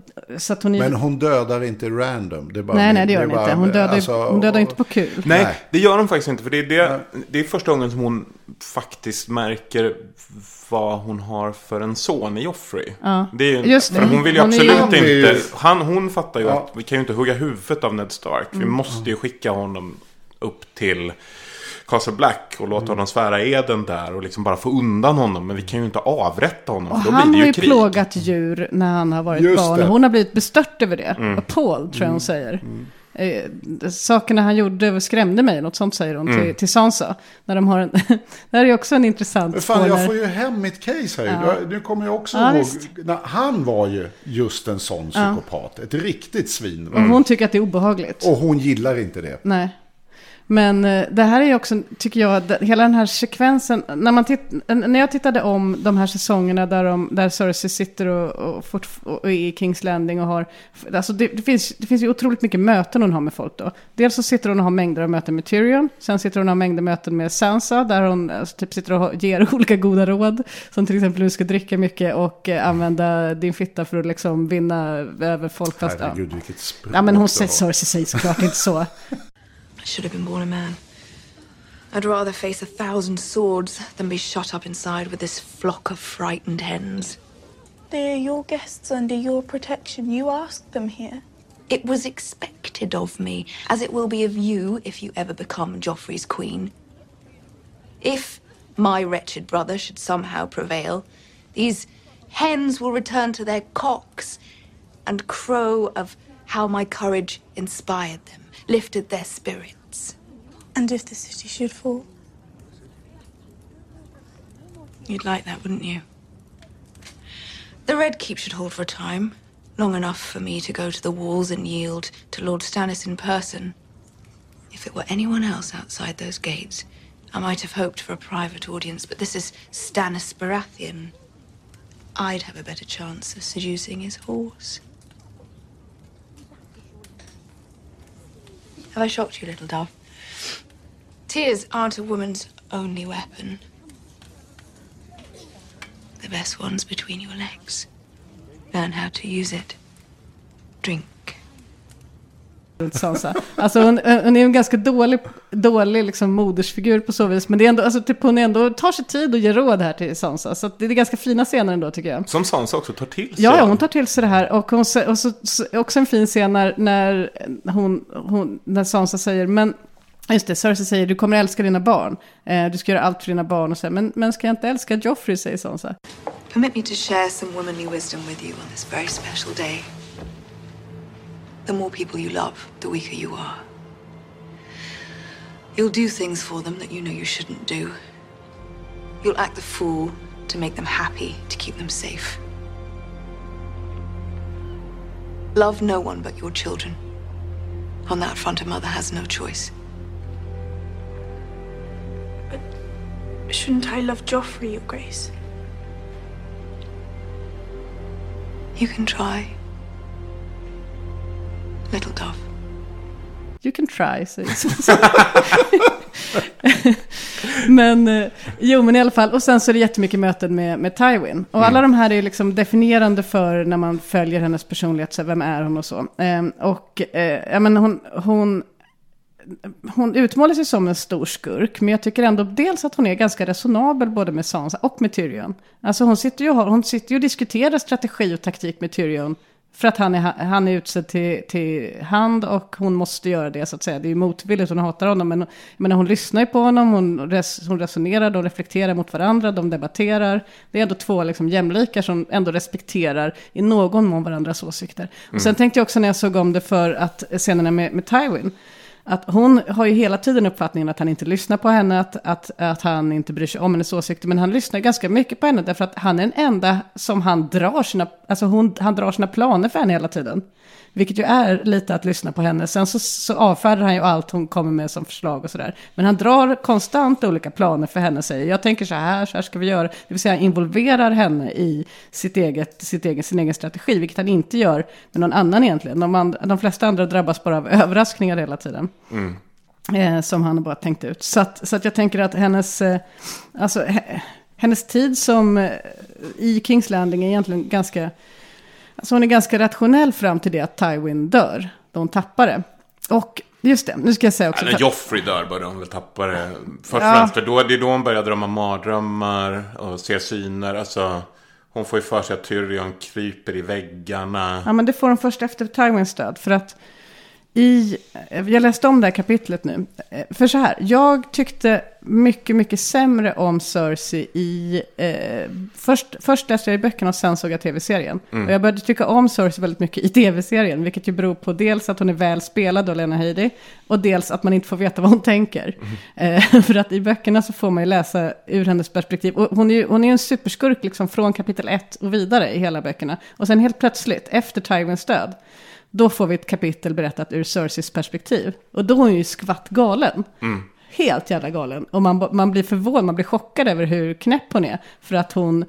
så att hon. Men hon dödar inte random. Det är bara, nej, nej, det gör är hon bara- inte. Hon dödar, alltså, hon dödar ju inte på kul. Nej, Nej. det gör hon faktiskt inte. För det är, det, det är första gången som hon faktiskt märker vad hon har för en son i Joffrey. Ja, Det är, just det. För hon vill ju Hon absolut ju- inte... Han, hon fattar ju Ja. att vi kan ju inte hugga huvudet av Ned Stark. Mm. Vi måste ju skicka honom upp till Castle Black och låta honom svära eden där och liksom bara få undan honom. Men vi kan ju inte avrätta honom Och för då han blir har det ju ju krig. plågat djur när han har varit Just barn. det. Och hon har blivit bestört över det. Mm. Paul tror jag hon säger. Eh, sakerna han gjorde skrämde mig, något sånt säger hon Mm. till, till Sansa. När de har en, det här är också en intressant fan, jag får ju hem mitt case här. Ja. Nu kommer jag också Ja, ihåg. när Han var ju just en sån psykopat. Ett riktigt svin. Hon tycker att det är obehagligt. Och hon gillar inte det. Nej. Men eh, det här är också, tycker jag, hela den här sekvensen. När, man titt, när jag tittade om de här säsongerna där, de, där Cersei sitter och, och, fort, och i Kings Landing och har... Alltså det, det, finns, det finns ju otroligt mycket möten hon har med folk då. Dels så sitter hon och har mängder av möten med Tyrion. Sen sitter hon och har mängder av möten med Sansa. Där hon alltså, typ sitter och ger olika goda råd. Som till exempel hur du ska dricka mycket och eh, använda din fitta för att liksom vinna över folk. Fast, ja. Herregud, vilket språk ja men hon. Cersei säger såklart inte så. I should have been born a man. I'd rather face a thousand swords than be shut up inside with this flock of frightened hens. They are your guests under your protection. You asked them here. It was expected of me, as it will be of you if you ever become Joffrey's queen. If my wretched brother should somehow prevail, these hens will return to their cocks and crow of how my courage inspired them, lifted their spirits. And if the city should fall, You'd like that, wouldn't you? The Red Keep should hold for a time, long enough for me to go to the walls and yield to Lord Stannis in person. If it were anyone else outside those gates, I might have hoped for a private audience, but this is Stannis Baratheon. I'd have a better chance of seducing his horse. Have I shocked you, little dove? Tears aren't a woman's only weapon. The best one's between your legs. Learn how to use it. Drink. Sansa. Alltså hon, hon är en ganska dålig, dålig liksom modersfigur på så vis. Men det är ändå, alltså, typ, hon är ändå tar sig tid och ger råd här till Sansa. Så det är ganska fina scener ändå tycker jag. Som Sansa också tar till sig. Ja, ja, hon tar till sig det här. Och, hon, och så, så, också en fin scen när, när, hon, hon, när Sansa säger, men just det, Cersei säger, du kommer älska dina barn. Eh, du ska göra allt för dina barn. Och så, men, men ska jag inte älska Joffrey, säger Sansa. Permit me to share some womanly wisdom with you on this very special day. The more people you love, the weaker you are. You'll do things for them that you know you shouldn't do. You'll act the fool to make them happy, to keep them safe. Love no one but your children. On that front, a mother has no choice. But shouldn't I love Joffrey, Your Grace? You can try. Little dove. You can try, säger Sansa. men, eh, jo men i alla fall, och sen så är det jättemycket möten med, med Tywin. Och alla de här är liksom definierande för när man följer hennes personlighet, så här, vem är hon och så. Ehm, och eh, ja, men hon, hon, hon utmålar sig som en stor skurk, men jag tycker ändå dels att hon är ganska resonabel både med Sansa och med Tyrion. Alltså hon sitter ju, hon sitter ju och diskuterar strategi och taktik med Tyrion. För att han är, han är utsedd till, till hand och hon måste göra det så att säga. Det är ju motvilligt, hon hatar honom. Men, men hon lyssnar ju på honom, hon, res, hon resonerar, de reflekterar mot varandra, de debatterar. Det är ändå två liksom jämlikar som ändå respekterar i någon mån varandras åsikter. Och sen tänkte jag också när jag såg om det för att scenerna med, med Tywin. Att hon har ju hela tiden uppfattningen att han inte lyssnar på henne, att, att, att han inte bryr sig om hennes åsikter. Men han lyssnar ganska mycket på henne därför att han är den enda som han drar sina, alltså hon, han drar sina planer för henne hela tiden. Vilket ju är lite att lyssna på henne. Sen så, så avfärdar han ju allt hon kommer med som förslag och sådär. Men han drar konstant olika planer för henne. Säger jag tänker så här, så här ska vi göra. Det vill säga involverar henne i sitt eget, sitt egen, sin egen strategi. Vilket han inte gör med någon annan egentligen. De, and, de flesta andra drabbas bara av överraskningar hela tiden. Eh, som han bara tänkt ut. Så att, så att jag tänker att hennes, eh, alltså, he, hennes tid som eh, i Kings Landing är egentligen ganska, alltså hon är ganska rationell fram till det att Tywin dör, då hon tappar det. Och just det, nu ska jag säga också. När Joffrey dör börjar hon väl tappa det. Först och Ja. främst, för då, det är då hon börjar drömma mardrömmar och ser syner. Alltså, hon får ju för sig att Tyrion kryper i väggarna. Ja, men det får hon först efter Tywins död. För att i, jag läste om det här kapitlet nu. Eh, För så här, jag tyckte mycket, mycket sämre om Cersei i... Eh, först, först läste jag i böckerna och sen såg jag tv-serien. Och jag började tycka om Cersei väldigt mycket i tv-serien. Vilket ju beror på dels att hon är väl spelad av Lena Headey. Och dels att man inte får veta vad hon tänker. Eh, för att i böckerna så får man ju läsa ur hennes perspektiv. Och hon är ju hon är en superskurk liksom från kapitel 1 och vidare i hela böckerna. Och sen helt plötsligt, efter Tywins död, då får vi ett kapitel berättat ur Cerseis perspektiv. Och då är hon ju skvatt galen. Helt jävla galen. Och man, man blir förvånad, man blir chockad över hur knäpp hon är. För att hon,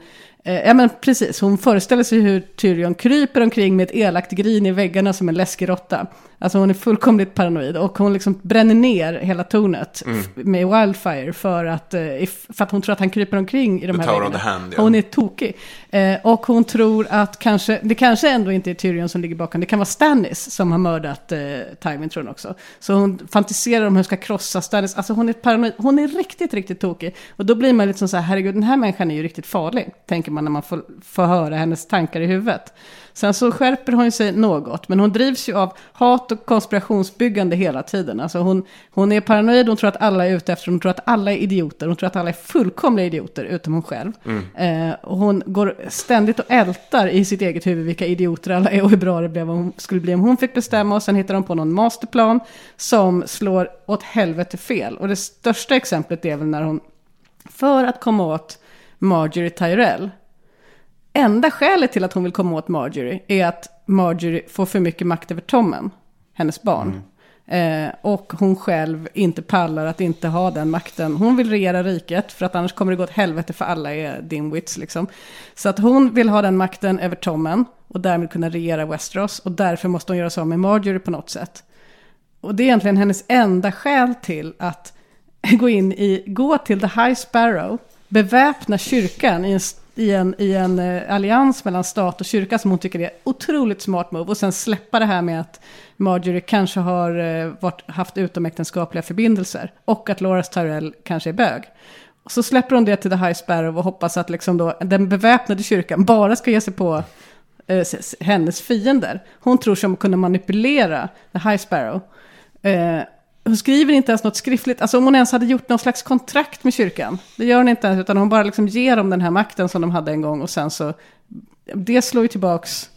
ja men precis, hon föreställer sig hur Tyrion kryper omkring med ett elakt grin i väggarna som en läskig råtta. Alltså hon är fullkomligt paranoid och hon liksom bränner ner hela tornet f- med Wildfire för att, eh, för att hon tror att han kryper omkring i de The här väggarna. Hand, ja. Hon är tokig. Eh, och hon tror att kanske, det kanske ändå inte är Tyrion som ligger bakom, det kan vara Stannis som har mördat eh, Tywin tror hon också. Så hon fantiserar om hur hon ska krossa Stannis, alltså hon är paranoid, hon är riktigt, riktigt tokig. Och då blir man lite som så här, herregud den här människan är ju riktigt farlig, tänker man när man får, får höra hennes tankar i huvudet. Sen så skärper hon sig något, men hon drivs ju av hat och konspirationsbyggande hela tiden. Alltså hon, hon är paranoid, hon tror att alla är ute efter, hon tror att alla är idioter, hon tror att alla är fullkomliga idioter, utom hon själv. Eh, och hon går ständigt och ältar i sitt eget huvud vilka idioter alla är och hur bra det blev om, skulle bli om hon fick bestämma. Och sen hittar de på någon masterplan som slår åt helvete fel. Och det största exemplet är väl när hon, för att komma åt Marjorie Tyrell, enda skälet till att hon vill komma åt Marjorie är att Marjorie får för mycket makt över Tommen, hennes barn. Eh, och hon själv inte pallar att inte ha den makten. Hon vill regera riket för att annars kommer det gå åt helvete för alla är dimwits liksom. Så att hon vill ha den makten över Tommen och därmed kunna regera Westeros. Och därför måste hon göra sig av med Marjorie på något sätt. Och det är egentligen hennes enda skäl till att gå in i, gå till The High Sparrow, beväpna kyrkan i en, i en, i en eh, allians mellan stat och kyrka som hon tycker är otroligt smart move och sen släppa det här med att Marjorie kanske har eh, varit, haft utomäktenskapliga förbindelser och att Loras Tyrell kanske är bög. Och så släpper hon det till The High Sparrow och hoppas att liksom då, den beväpnade kyrkan bara ska ge sig på eh, hennes fiender. Hon tror sig om att kunna manipulera The High Sparrow. Eh, hon skriver inte ens något skriftligt, alltså om hon ens hade gjort någon slags kontrakt med kyrkan. Det gör hon inte ens, utan hon bara liksom ger dem den här makten som de hade en gång och sen så, det slår ju tillbaks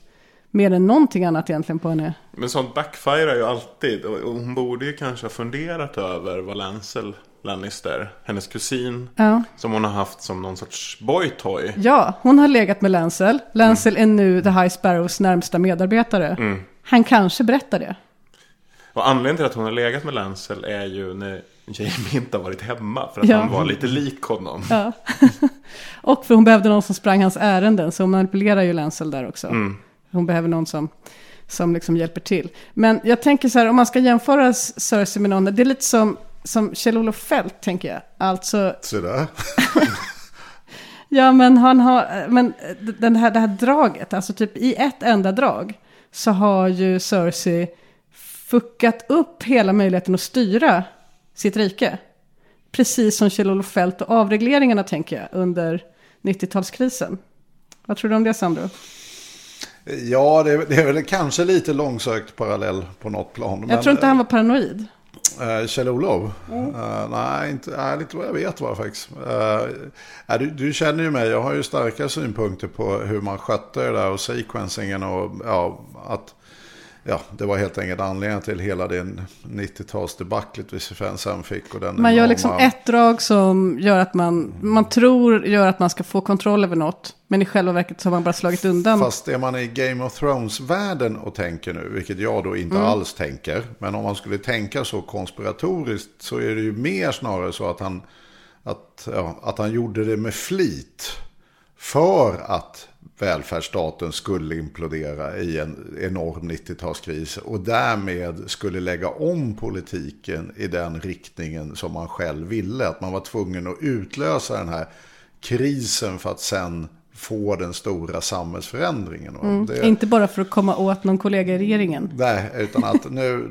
mer än någonting annat egentligen på henne. Men sånt backfirar ju alltid. Och hon borde ju kanske ha funderat över vad Lancel Lannister, hennes kusin, Ja. som hon har haft som någon sorts boytoy. Ja, hon har legat med Lancel. Lancel är nu The High Sparrows närmsta medarbetare. Han kanske berättar det. Och anledningen till att hon har legat med Lancel är ju när Jamie inte har varit hemma. För att Ja. han var lite lik honom. Ja. och för hon behövde någon som sprang hans ärenden, så hon manipulerar ju Lancel där också. Hon behöver någon som, som liksom hjälper till. Men jag tänker så här, om man ska jämföra Cersei med någon, det är lite som, som Kjell-Olof Fält, tänker jag. Alltså, Så där. ja men han har, men den här, det här draget, alltså typ i ett enda drag, så har ju Cersei fuckat upp hela möjligheten att styra sitt rike. Precis som Kjell-Olof Fält och avregleringarna tänker jag under 90-talskrisen. Vad tror du om det Sandro? Ja, det är, det är väl kanske lite långsökt parallell på något plan. Jag tror inte han var paranoid. Uh, Kjell-Olof? Eh, nej, inte, nej, inte vad jag vet bara faktiskt. Eh, nej, du, du känner ju mig, jag har ju starka synpunkter på hur man skötte det där och sequencingen och ja, att ja, det var helt enkelt anledningen till hela det 90-talsdebaclet vi sen fick. Och den Man gör enorma- liksom ett drag som gör att man, man tror gör att man ska få kontroll över något. Men i själva verket så har man bara slagit undan. Fast är man i Game of Thrones-världen och tänker nu, vilket jag då inte Mm. alls tänker. Men om man skulle tänka så konspiratoriskt så är det ju mer snarare så att han, att, ja, att han gjorde det med flit. För att välfärdsstaten skulle implodera i en enorm 90-talskris. Och därmed skulle lägga om politiken i den riktningen som man själv ville. Att man var tvungen att utlösa den här krisen för att sen få den stora samhällsförändringen. Mm. det- Inte bara för att komma åt någon kollega i regeringen. Nej, utan att nu,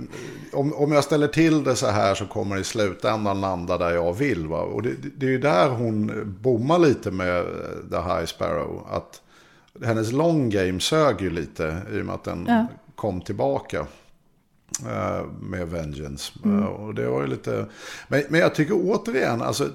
om, om jag ställer till det så här så kommer det i slutändan landa där jag vill. Va? Och det, det är ju där hon bommar lite med eh, The High Sparrow. Att hennes long game sög ju lite i och med att den Ja. kom tillbaka. eh, Med Vengeance. Mm. Eh, Och det var ju lite... Men, men jag tycker återigen, alltså,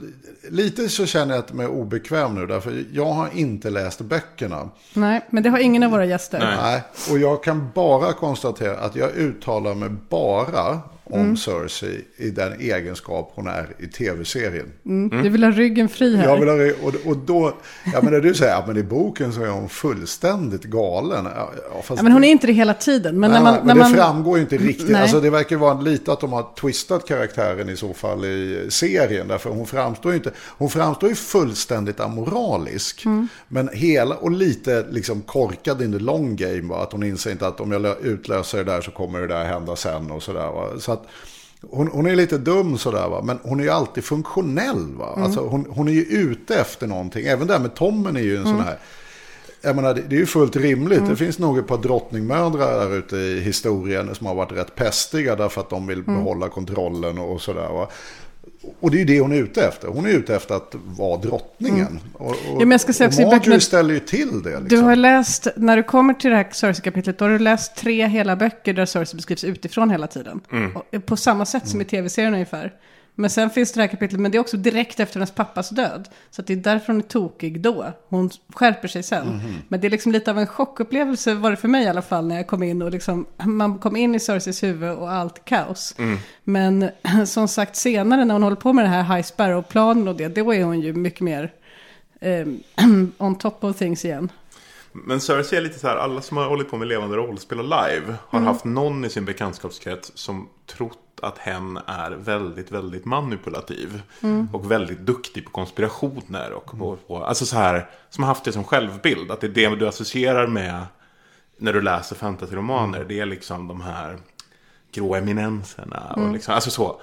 lite så känner jag att jag är obekväm nu. Därför jag har inte läst böckerna. Nej, men det har ingen av våra gäster. Nej, och jag kan bara konstatera att jag uttalar mig bara om Mm. Cersei i den egenskap hon är i tv-serien. Mm. Du vill ha ryggen fri här. Jag vill ha, det- och, och då, ja men när du säger, ja men i boken så är hon fullständigt galen. Ja, ja, fast ja, men hon är inte det hela tiden. Men nej, när man... nej, när men man... det framgår ju inte riktigt. Nej. Alltså det verkar vara lite att de har twistat karaktären i så fall i serien. Därför hon framstår ju inte, hon framstår ju fullständigt amoralisk. Mm. Men hela, och lite liksom korkad in the long game. Va? Att hon inser inte att om jag lö- utlöser det där så kommer det där hända sen och sådär. Va? Så att hon, hon är lite dum sådär va. Men hon är ju alltid funktionell va. Mm. Alltså hon, hon är ju ute efter någonting. Även där med Tommen är ju en Mm. sån här. Jag menar, det det är ju fullt rimligt. Mm. Det finns nog ett par drottningmödrar där ute i historien som har varit rätt pestiga därför att de vill Mm. behålla kontrollen och sådär. Va? Och det är ju det hon är ute efter. Hon är ute efter att vara drottningen. Och, och, Ja, men jag ska säga och i Marjorie böckerna- ställer ju till det. Du Liksom. har läst, när du kommer till det här Cersei-kapitlet, då har du läst tre hela böcker där Cersei beskrivs utifrån hela tiden. Mm. Och, på samma sätt som i tv-serien ungefär. Men sen finns det här kapitlet, men det är också direkt efter hennes pappas död. Så det är därför hon är tokig då. Hon skärper sig sen. Mhm. Men det är liksom lite av en chockupplevelse var det för mig i alla fall när jag kom in och liksom, man kom in i Cerseis huvud och allt kaos. Mm. Men som sagt senare när hon håller på med den här High Sparrow-planen och det, då är hon ju mycket mer eh, on top of things igen. Men Cersei är lite så här, alla som har hållit på med levande rollspel och live har Mm. haft någon i sin bekantskapskrets som trott att hen är väldigt, väldigt manipulativ. Mm. Och väldigt duktig på konspirationer. Och på, på, alltså så här, som har haft det som självbild. Att det är det du associerar med när du läser fantasyromaner. Det är liksom de här grå eminenserna. Och Mm. liksom, alltså så.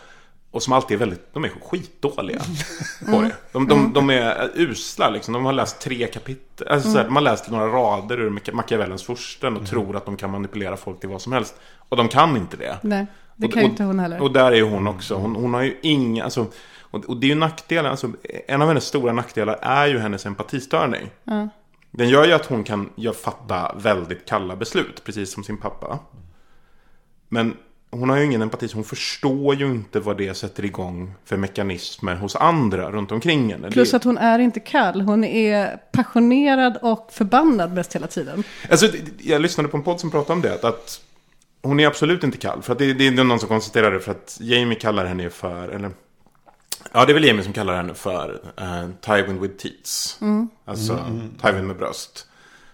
Och som alltid är väldigt, de är skitdåliga på det. De, de, de är usla liksom. De har läst tre kapitel. Alltså, så här, de har läst några rader ur Machi- Machiavellens fursten och tror att de kan manipulera folk till vad som helst. Och de kan inte det. Nej, det Och- kan ju och- inte hon heller. Och där är ju hon också. Hon, hon har ju inga, alltså, och, och det är ju nackdelen, alltså, en av hennes stora nackdelar är ju hennes empatistörning. Ja. Den gör ju att hon kan gör, fatta väldigt kalla beslut, precis som sin pappa. Men hon har ju ingen empati, så hon förstår ju inte vad det sätter igång för mekanismer hos andra runt omkring henne. Plus att hon är inte kall, hon är passionerad och förbannad mest hela tiden. Alltså, jag lyssnade på en podd som pratade om det. Att hon är absolut inte kall. För att det, det är någon som konstaterar det. För att Jamie kallar henne för... Eller, ja, det är väl Jamie som kallar henne för uh, Tywin with teats. Mm. Alltså Mm. Tywin med bröst.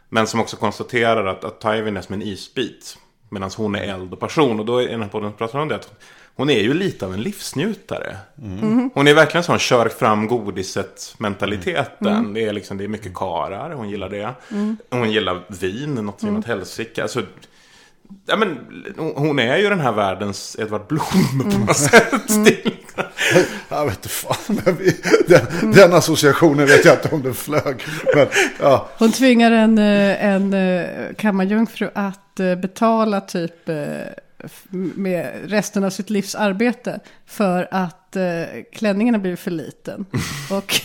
Men som också konstaterar att, att Tywin är som en isbit. Medan hon är eld och passion. Och då i den här podden pratar hon om det. Att hon är ju lite av en livsnjutare. Mhm. Hon är verkligen sån kör fram godiset mentaliteten. Mm. Det är liksom, det är mycket karar, hon gillar det. Mm. Hon gillar vin, något som Mm. mm. helsike. Alltså, ja, men, hon är ju den här världens Edvard Blom på Mm. något sätt. Det är liksom- Jag vet inte fan. Men vi, den, den associationen vet jag inte om den flög. Men, ja. Hon tvingar en, eh, en eh, kammarjungfru att eh, betala typ med resten av sitt livs arbete för att eh, klänningen har blivit för liten. Och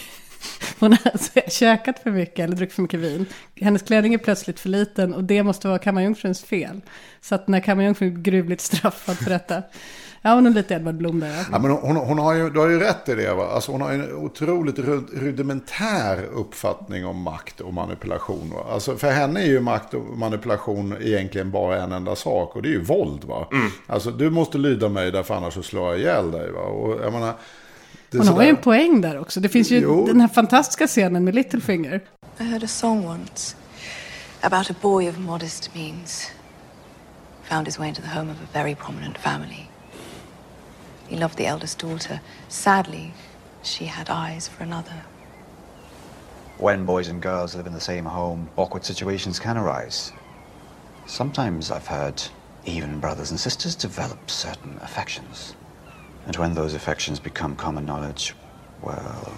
hon har alltså käkat för mycket eller druckit för mycket vin. Hennes klänning är plötsligt för liten och det måste vara kammarjungfruns fel. Så att när kammarjungfrun är gruvligt straffad för detta. Ja, hon är lite Edvard Blom där. Ja. Men hon, hon har ju, du har ju rätt i det. Va? Alltså hon har en otroligt ru- rudimentär uppfattning om makt och manipulation. Va? Alltså för henne är ju makt och manipulation egentligen bara en enda sak. Och det är ju våld. Va? Alltså du måste lyda mig därför annars så slår jag ihjäl dig. Va? Och jag menar, Hon har ju en poäng där också. Det finns ju Jo. den här fantastiska scenen med Littlefinger. I heard a song once about a boy of modest means. Found his way into the home of a very prominent family. He loved the eldest daughter. Sadly, she had eyes for another. When boys and girls live in the same home, awkward situations can arise. Sometimes I've heard even brothers and sisters develop certain affections. And when those affections become common knowledge, well,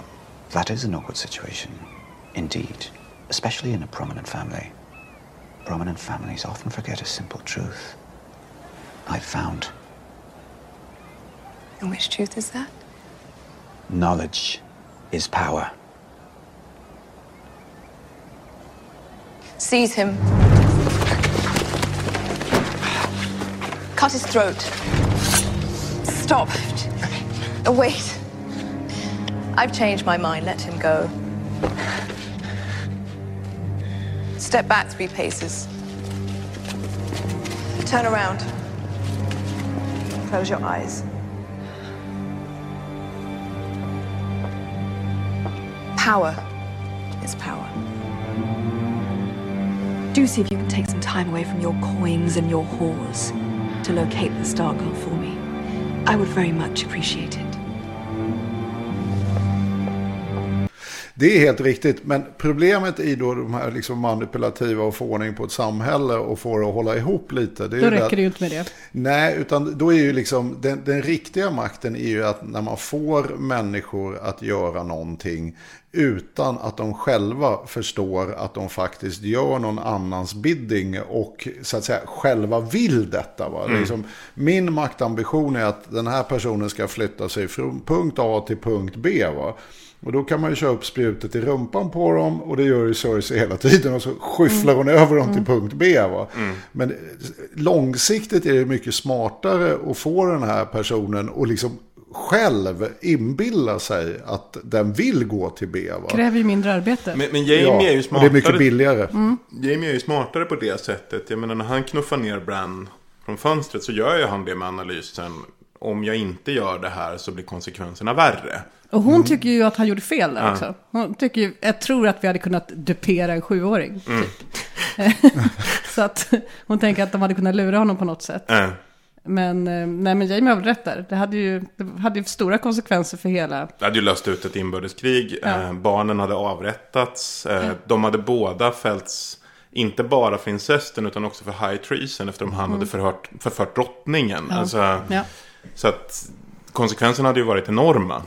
that is an awkward situation. Indeed, especially in a prominent family. Prominent families often forget a simple truth. I've found And which truth is that? knowledge is power. Seize him. Cut his throat. Stop. Uh, Wait. I've changed my mind. Let him go. Step back three paces. Turn around. Close your eyes. Power is power. Do see if you can take some time away from your coins and your whores to locate the Star Girl for me. I would very much appreciate it. Det är helt riktigt, men problemet i då de här liksom manipulativa och få ordning på ett samhälle och få det att hålla ihop lite. Det är Då ju räcker det det ju inte med det. Nej, utan då är ju liksom den, den riktiga makten är ju att när man får människor att göra någonting utan att de själva förstår att de faktiskt gör någon annans bidding och så att säga själva vill detta. Va? Mm. Liksom, min maktambition är att den här personen ska flytta sig från punkt A till punkt B. Va? Och då kan man ju köra upp spjutet i rumpan på dem och det gör ju Cersei hela tiden och så skyfflar hon över dem till punkt B. Va? Men långsiktigt är det mycket smartare att få den här personen och liksom själv inbilla sig att den vill gå till B. Va? Kräver ju mindre arbete. Men, men Jamie Ja, är ju och smartare. det är mycket billigare. Jamie är ju smartare på det sättet. Jag menar när han knuffar ner Bran från fönstret så gör ju han det med analysen. Om jag inte gör det här så blir konsekvenserna värre. Och hon tycker ju att han gjorde fel där Ja. också. Hon tycker ju, jag tror att vi hade kunnat dupera en sjuåring. Mm. Typ. så att hon tänker att de hade kunnat lura honom på något sätt. Men, eh, nej, men Jamie har väl rätt där. Det hade ju, det hade ju stora konsekvenser för hela... Det hade ju löst ut ett inbördeskrig. Ja. Eh, barnen hade avrättats. Eh, De hade båda fällts. Inte bara för incesten utan också för high treason. Eftersom han hade förhört, förfört drottningen. Mm. Ja. Alltså, Ja, Så att konsekvenserna hade ju varit enorma.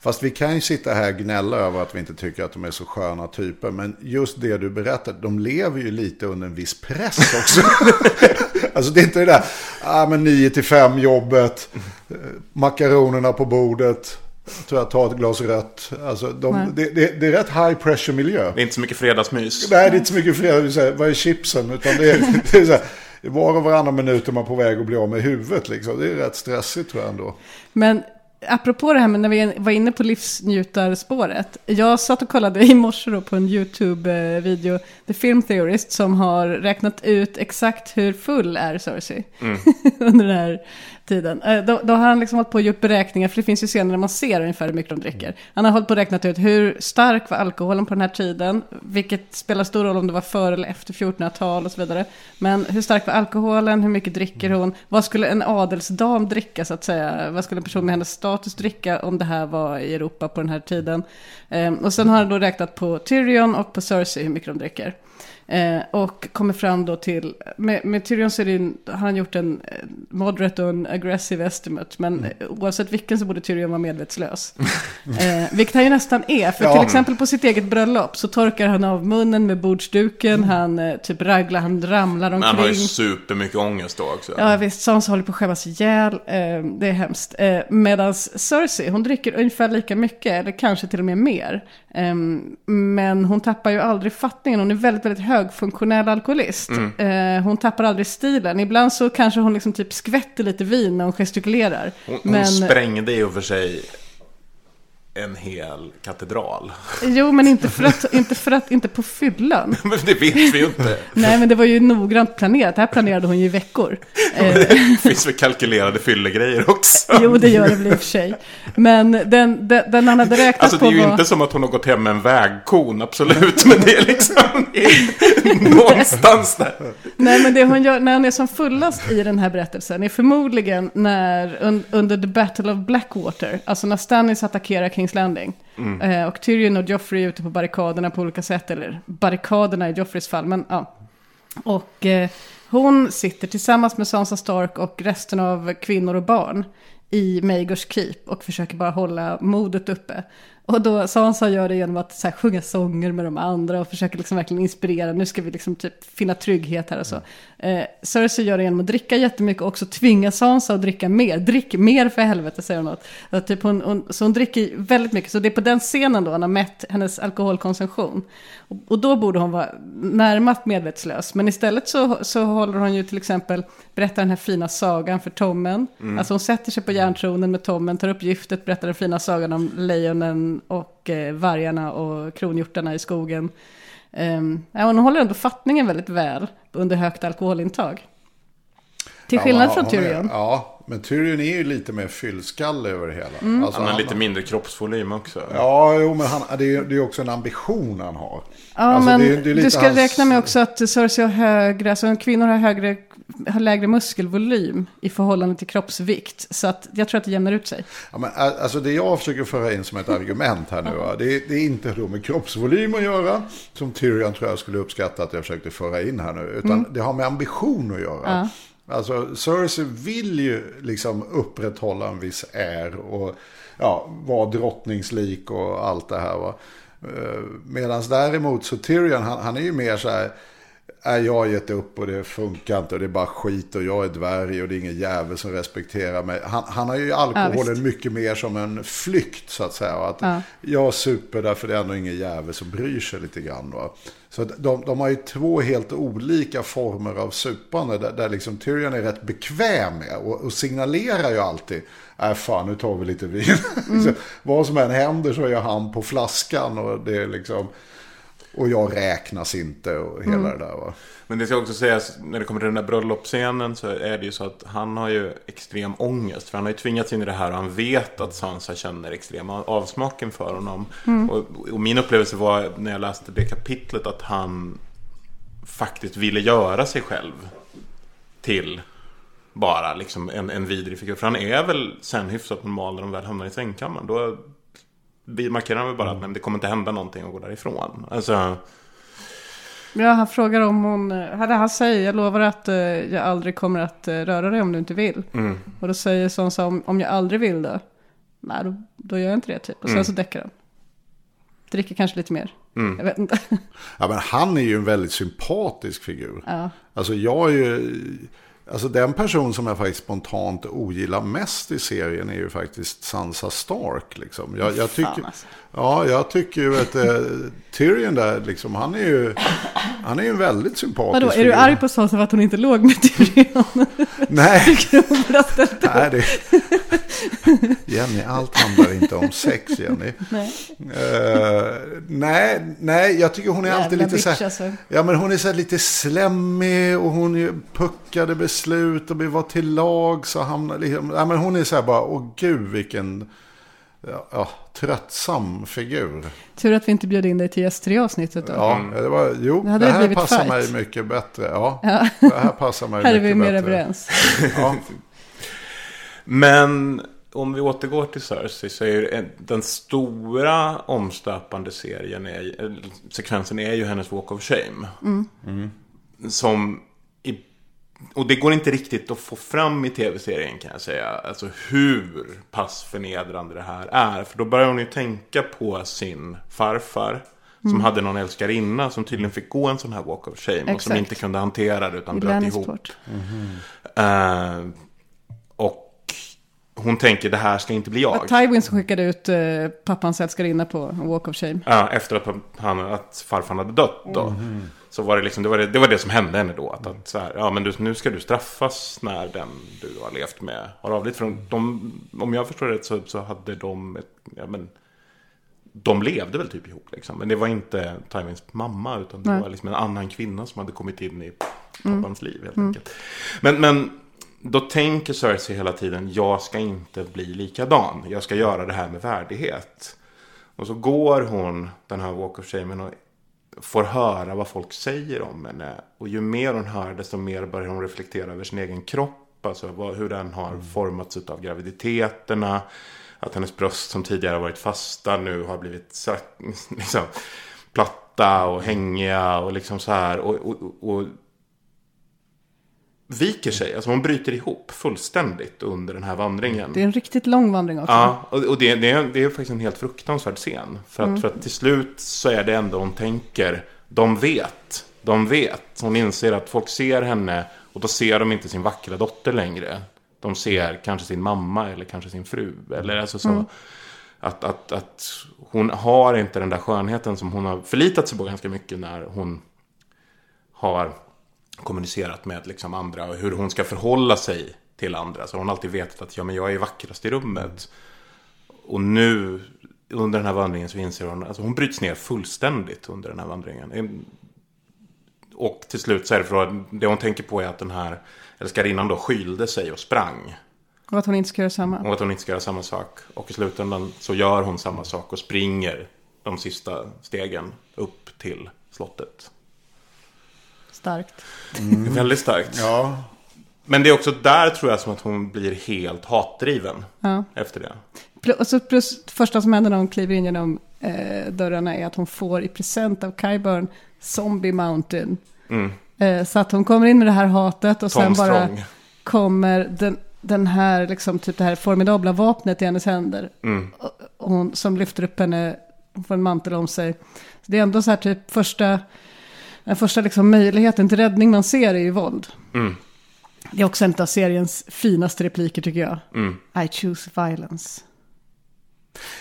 Fast vi kan ju sitta här och gnälla över att vi inte tycker att de är så sköna typer. Men just det du berättar, de lever ju lite under en viss press också. alltså det är inte det där, ah, men 9 till 5 jobbet, eh, makaronerna på bordet, tror jag tar ett glas rött. Alltså de, det, det, det är rätt high pressure miljö. Det är inte så mycket fredagsmys. Nej, det är inte så mycket fredag, vi säger, vad är chipsen? Utan det är, det är så här, var och varannan minut är man på väg att bli av med huvudet. Liksom. Det är rätt stressigt tror jag ändå. Men apropå det här med när vi var inne på livsnjutarspåret. Jag satt och kollade i morse på en YouTube-video, The Film Theorist, som har räknat ut exakt hur full är Cersei under den här tiden. Eh, Då, då har han liksom hållit på och gjort beräkningar, för det finns ju scener där man ser ungefär hur mycket de dricker. Han har hållit på och räknat ut hur stark var alkoholen på den här tiden, vilket spelar stor roll om det var före eller efter 1400-tal och så vidare. Men hur stark var alkoholen, hur mycket dricker hon, vad skulle en adelsdam dricka så att säga, vad skulle en person med hennes status dricka om det här var i Europa på den här tiden. Ehm, och sen har han då räknat på Tyrion och på Cersei hur mycket de dricker. Eh, och kommer fram då till, med, med Tyrion en- har han gjort en eh, moderate och en aggressive estimate. Men eh, oavsett vilken så borde Tyrion vara medvetslös. eh, vilket han ju nästan är. För Ja. till exempel på sitt eget bröllop så torkar han av munnen med bordsduken. Han eh, typ raglar, han ramlar Men han har ju omkring. supermycket ångest då också. Ja visst, Sansa håller på att skämmas ihjäl. Eh, det är hemskt. Eh, Medan Cersei, hon dricker ungefär lika mycket, eller kanske till och med mer. Eh, men hon tappar ju aldrig fattningen. Hon är väldigt, väldigt högfunktionell alkoholist. Eh, hon tappar aldrig stilen. Ibland så kanske hon liksom typ skvätter lite vin när hon gestikulerar. Hon, hon men, sprängde i och för sig en hel katedral. jo, men inte för att, inte för att, inte på fyllan. Men det vet vi ju inte. Nej, men det var ju noggrant planerat. Det här planerade hon ju i veckor. Eh, Det finns väl kalkylerade fyllegrejer också. jo, det gör det väl i och för sig. Men den, den, den han hade räknat Alltså det på är ju var... inte som att hon har gått hem med en vägkon, absolut. Men det är liksom någonstans där. Nej, men det hon gör när hon är som fullast i den här berättelsen är förmodligen när, un, under the battle of Blackwater, alltså när Stannis attackerar Kings Landing. Eh, och Tyrion och Joffrey är ute på barrikaderna på olika sätt, eller barrikaderna i Joffreys fall, men ja. Och eh, hon sitter tillsammans med Sansa Stark och resten av kvinnor och barn i Maegors Keep och försöker bara hålla modet uppe. Och då Sansa gör det genom att så här, sjunga sånger med de andra och försöker liksom verkligen inspirera. Nu ska vi liksom typ finna trygghet här och så. Eh, Cersei gör det genom att dricka jättemycket och också tvinga Sansa att dricka mer. Drick mer för helvete, säger hon. Åt. Att typ hon, hon, så hon dricker väldigt mycket. Så det är på den scenen då han har mätt hennes alkoholkonsumtion. Och, och då borde hon vara närmast medvetslös. Men istället så, så håller hon ju till exempel, berättar den här fina sagan för Tommen. Alltså hon sätter sig på järntronen med Tommen, tar upp giftet, berättar den fina sagan om lejonen och eh, vargarna och kronhjortarna i skogen. Um, ja, hon håller ändå fattningen väldigt väl under högt alkoholintag. Till skillnad Ja, från hon är- Tyrion. Ja, men Tyrion är ju lite mer fyllskalle över det hela. Mm. Alltså, Han har han- lite mindre kroppsvolym också. Ja, jo, men han, det, är, det är också en ambition han har. Ja, Alltså, men det är- det är lite du ska hans- räkna med också att Cersei har högre, alltså kvinnor har, högre, har lägre muskelvolym i förhållande till kroppsvikt. Så att jag tror att det jämnar ut sig. Ja, men, alltså det jag försöker föra in som ett argument här nu, va, det, är, det är inte då med kroppsvolym att göra, som Tyrion tror jag skulle uppskatta att jag försökte föra in här nu, utan det har med ambition att göra. Ja. Alltså Cersei vill ju liksom upprätthålla en viss är och ja, vara drottningslik och allt det här. Va? Medan däremot så Tyrion, han, han är ju mer så här, är jag har gett upp och det funkar inte och det är bara skit och jag är dvärg och det är ingen jävel som respekterar mig. Han, han har ju alkoholen visst. mycket mer som en flykt så att säga. Att Ja. Jag super därför det är ändå ingen jävel som bryr sig lite grann. Va? Så de, de har ju två helt olika former av supande där, där liksom Tyrion är rätt bekväm med och, och signalerar ju alltid. Äh fan nu tar vi lite vin. så, vad som än händer så är han på flaskan och det är liksom. Och jag räknas inte och hela det där va. Men det ska också sägas, när det kommer till den där bröllopsscenen så är det ju så att han har ju extrem ångest. För han har ju tvingats in i det här och han vet att Sansa känner extrem avsmaken för honom. Och, och min upplevelse var när jag läste det kapitlet att han faktiskt ville göra sig själv till bara liksom en, en vidrig figur. För han är väl sen hyfsat normal när de väl hamnar i sängkammaren. Då markerar han väl bara att men det kommer inte hända någonting och gå därifrån. Alltså... Ja, han frågar om hon... Hade han säger, jag lovar att eh, jag aldrig kommer att eh, röra dig om du inte vill. Mm. Och då säger Sansa, om, om jag aldrig vill då? Nej, då, då gör jag inte det typ. Och sen Mm. så däckar han. Dricker kanske lite mer. Mm. Jag vet inte. Ja, men han är ju en väldigt sympatisk figur. Ja. Alltså jag är ju... Alltså den person som jag faktiskt spontant ogillar mest i serien är ju faktiskt Sansa Stark. Liksom. Jag, jag tycker, alltså. Ja, jag tycker ju att eh, Tyrion där, liksom, han är ju... Han är ju en väldigt sympatisk Vadå, är du arg på Sansa för att hon inte låg med Tyrion? Nej. Tycker hon borde ha ställt upp? Nej, det... Jenny, allt handlar inte om sex, Jenny. Nej. Eh, nej, nej, jag tycker hon är alltid Jävla lite så bitch, här, alltså. Ja, men hon är så här lite slemmig och hon puckade beslut och var till lag så hamnar liksom, ja, men hon är så här bara, åh gud vilken ja, tröttsam figur. Tur att vi inte bjöd in dig till gäster i avsnittet då. Ja, det var, jo, Det hade det här passar fight. mig mycket bättre. Ja, Ja. det här passar mig Här är mycket vi mer bättre. överens. Ja. Men om vi återgår till Cersei så är ju en- den stora omstöpande serien, är, sekvensen är ju hennes Walk of Shame. Mm. Som i och det går inte riktigt att få fram i tv-serien kan jag säga. Alltså hur pass förnedrande det här är. För då börjar hon ju tänka på sin farfar. Som Mm. hade någon älskarinna som tydligen fick gå en sån här walk of shame. Och som Exakt. inte kunde hantera det utan I bröt ihop. Eh, och hon tänker det här ska inte bli jag. Att Tywin som skickade ut eh, pappans älskarinna på walk of shame. Ja, efter att, han, att farfar hade dött då. Så var det liksom, det var det, det var det som hände henne då. Att, att så här, ja men du, nu ska du straffas när den du har levt med har avlidit. För de, de, om jag förstår det rätt så, så hade de ett, ja men, de levde väl typ ihop liksom. Men det var inte Tywins mamma utan det Nej. var liksom en annan kvinna som hade kommit in i Mm. pappans liv helt Mm. enkelt. Men, men då tänker Cersei hela tiden, jag ska inte bli likadan. Jag ska göra det här med värdighet. Och så går hon den här walk of shame och får höra vad folk säger om henne. Och ju mer hon hör desto mer börjar hon reflektera över sin egen kropp. Alltså vad, hur den har formats av graviditeterna. Att hennes bröst som tidigare varit fasta nu har blivit liksom, platta och hängiga och liksom så här. Och, och, och viker sig. Alltså hon bryter ihop fullständigt under den här vandringen. Det är en riktigt lång vandring också. Ja, och, och det, det, är, det är faktiskt en helt fruktansvärd scen. För att, Mm. för att till slut så är det ändå hon tänker, de vet, de vet. Hon inser att folk ser henne och då ser de inte sin vackra dotter längre. De ser kanske sin mamma eller kanske sin fru. Eller alltså så. Mm. Att, att, att hon har inte den där skönheten som hon har förlitat sig på ganska mycket när hon har kommunicerat med liksom andra och hur hon ska förhålla sig till andra. Så hon har alltid vetat att ja, men jag är vackrast i rummet. Och nu under den här vandringen så inser hon, alltså hon bryts ner fullständigt under den här vandringen. En- Och till slut så är det för att det hon tänker på är att den här älskarinnan då skylde sig och sprang. Och att hon inte ska göra samma. Och att hon inte ska göra samma sak. Och i slutändan så gör hon samma sak och springer de sista stegen upp till slottet. Starkt. Mm. Väldigt starkt. Ja. Men det är också där tror jag som att hon blir helt hatdriven. Ja. Efter det. Plus, och så plus det första som händer när hon kliver in genom eh, dörrarna är att hon får i present av Kyburn Zombie Mountain. Mm. Eh, så att hon kommer in med det här hatet och sen Tom bara Strong. kommer den, den här, liksom, typ det här formidabla vapnet i hennes händer. Mm. Och, och hon som lyfter upp henne, hon får en mantel om sig. Så det är ändå så här typ första, den första liksom möjligheten till räddning man ser är ju våld. Mm. Det är också en av seriens finaste repliker tycker jag. Mm. I choose violence.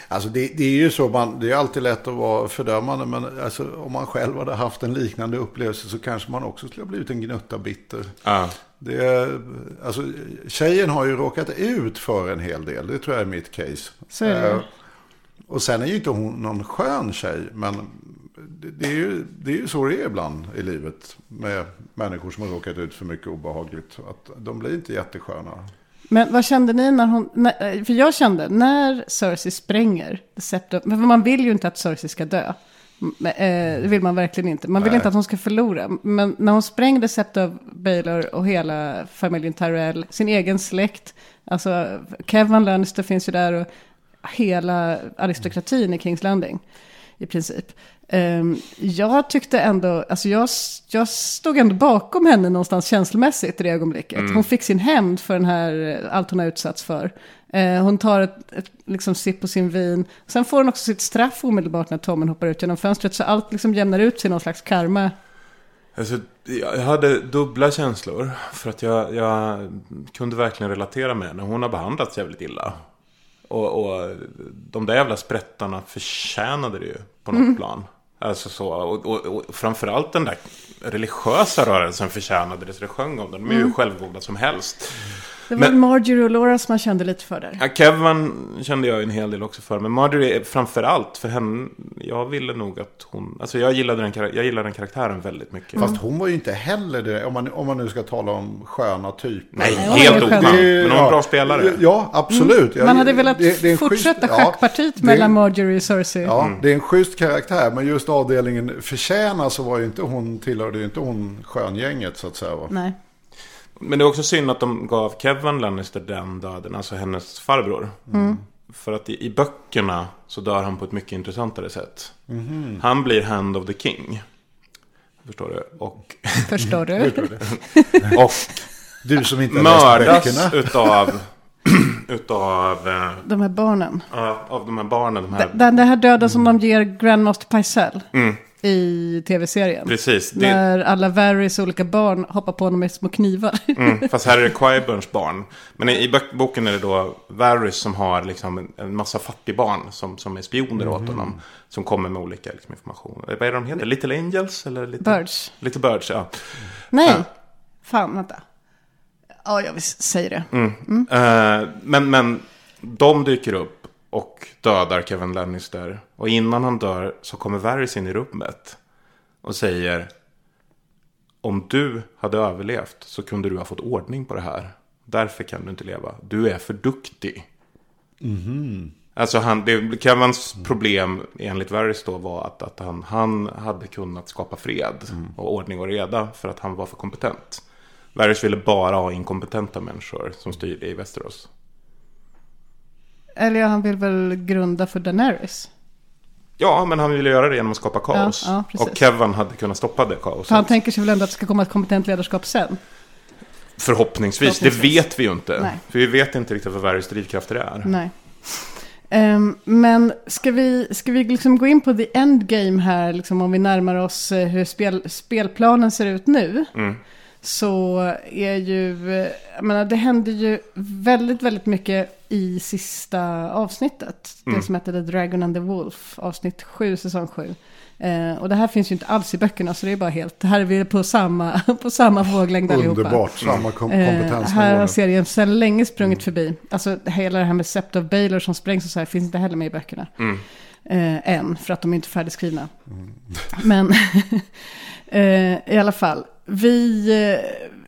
Alltså det, det är ju så, man, det är alltid lätt att vara fördömande, men alltså, om man själv hade haft en liknande upplevelse så kanske man också skulle ha blivit en gnutta bitter. Ja. Det är, alltså, tjejen har ju råkat ut för en hel del, det tror jag är mitt case. Så är det. Eh, och sen är ju inte hon någon skön tjej, men det, det, är ju, det är ju så det är ibland i livet med människor som har råkat ut för mycket obehagligt. Att de blir inte jättesköna. Men vad kände ni när hon, när, för jag kände när Cersei spränger The Scepter, men man vill ju inte att Cersei ska dö. Men, eh, det vill man verkligen inte. Man vill Nej. inte att hon ska förlora. Men när hon sprängde Sept av Baylor och hela familjen Tyrell, sin egen släkt, alltså Kevin Lannister finns ju där och hela aristokratin i Kings Landing i princip. Ehm, jag tyckte ändå, alltså jag, jag stod ändå bakom henne någonstans känslomässigt i det ögonblicket. Mm. Hon fick sin hämnd för den här, allt hon har utsatts för. Eh, hon tar ett, ett liksom sipp på sin vin. Sen får hon också sitt straff omedelbart när Tommen hoppar ut genom fönstret. Så allt liksom jämnar ut sig i någon slags karma. Alltså, jag hade dubbla känslor. För att jag, jag kunde verkligen relatera med henne. Hon har behandlats jävligt illa. Och, och de där jävla sprättarna förtjänade det ju på något Mm. plan. Alltså så, och, och, och framförallt den där religiösa rörelsen förtjänade det. Så det sjöng om den. De är ju Mm. självgoda som helst. Det var Men- Marjorie och Laura som man kände lite för där. Ja, Kevin kände jag en hel del också för. Men Marjorie är framförallt för henne. Jag ville nog att hon... Alltså jag gillade den, jag gillade den karaktären väldigt mycket. Fast hon var ju inte heller det, om man, om man nu ska tala om sköna typer. Nej, helt var skön. oskön. Men hon är en ja. bra spelare. Ja, absolut. Jag- Man hade velat det- det en fortsätta schysst- ja, schackpartiet är- mellan Marjorie och Cersei. Ja, Mm. det är en schysst karaktär. Men just avdelningen förtjänar så var ju inte hon, tillhörde ju inte hon sköngänget så att säga. Va? Nej. Men det är också synd att de gav Kevin Lannister den döden, alltså hennes farbror. Mm. För att i, i böckerna så dör han på ett mycket intressantare sätt. Mhm. Han blir Hand of the King. förstår du. Och, Förstår du? och Du som inte mördas utav, utav, eh, De här barnen. ja, av de här barnen. De Den, här, den det här döden som de ger Grandmaster Pycelle i tv-serien. Mm. Precis, det- När alla Varys olika barn hoppar på honom med små knivar. Mm, fast här är det Quiburns barn. Men i, i bok- boken är det då Varys som har liksom en, massa fattigbarn som, som är spioner åt honom. Som kommer med olika liksom, information. Eh, Vad är de heter? Little Angels? Eller little, Birds. Little Birds, ja. Nej, Ja. fan vänta. Ja, jag vill säga det. Mm. Eh, men, men de dyker upp och dödar Kevin Lannister. Och innan han dör så kommer Varys in i rummet. Och säger. Om du hade överlevt så kunde du ha fått ordning på det här. Därför kan du inte leva. Du är för duktig. Alltså han, det, Kevins problem enligt Varys då var att, att han, han hade kunnat skapa fred och ordning och reda för att han var för kompetent. Varys ville bara ha inkompetenta människor som styrde i Västerås. Eller han vill väl grunda för Daenerys. Ja, men han ville göra det genom att skapa kaos. Ja, ja, och Kevin hade kunnat stoppa det kaoset. För han tänker sig väl ändå att det ska komma ett kompetent ledarskap sen. Förhoppningsvis. Förhoppningsvis. Det vet vi ju inte. Nej. För vi vet inte riktigt vad Varys drivkrafter är. Nej. Ehm, men ska vi, ska vi liksom gå in på the endgame här, liksom om vi närmar oss eh, hur spel, spelplanen ser ut nu? Mm. Så är ju, eh, jag menar, det händer ju väldigt, väldigt mycket i sista avsnittet. Mm. Det som heter The Dragon and the Wolf, avsnitt 7, säsong 7. Eh, och det här finns ju inte alls i böckerna, så det är bara helt, här är vi på samma, på samma våglängd allihopa. Underbart, samma kom- Eh, kompetensnivå. här har serien sedan länge sprungit förbi. Alltså hela det här med Sept of Baylor som sprängs och så här finns inte heller med i böckerna. Mm. Eh, än, för att de är inte färdigskrivna. Men eh, i alla fall, vi,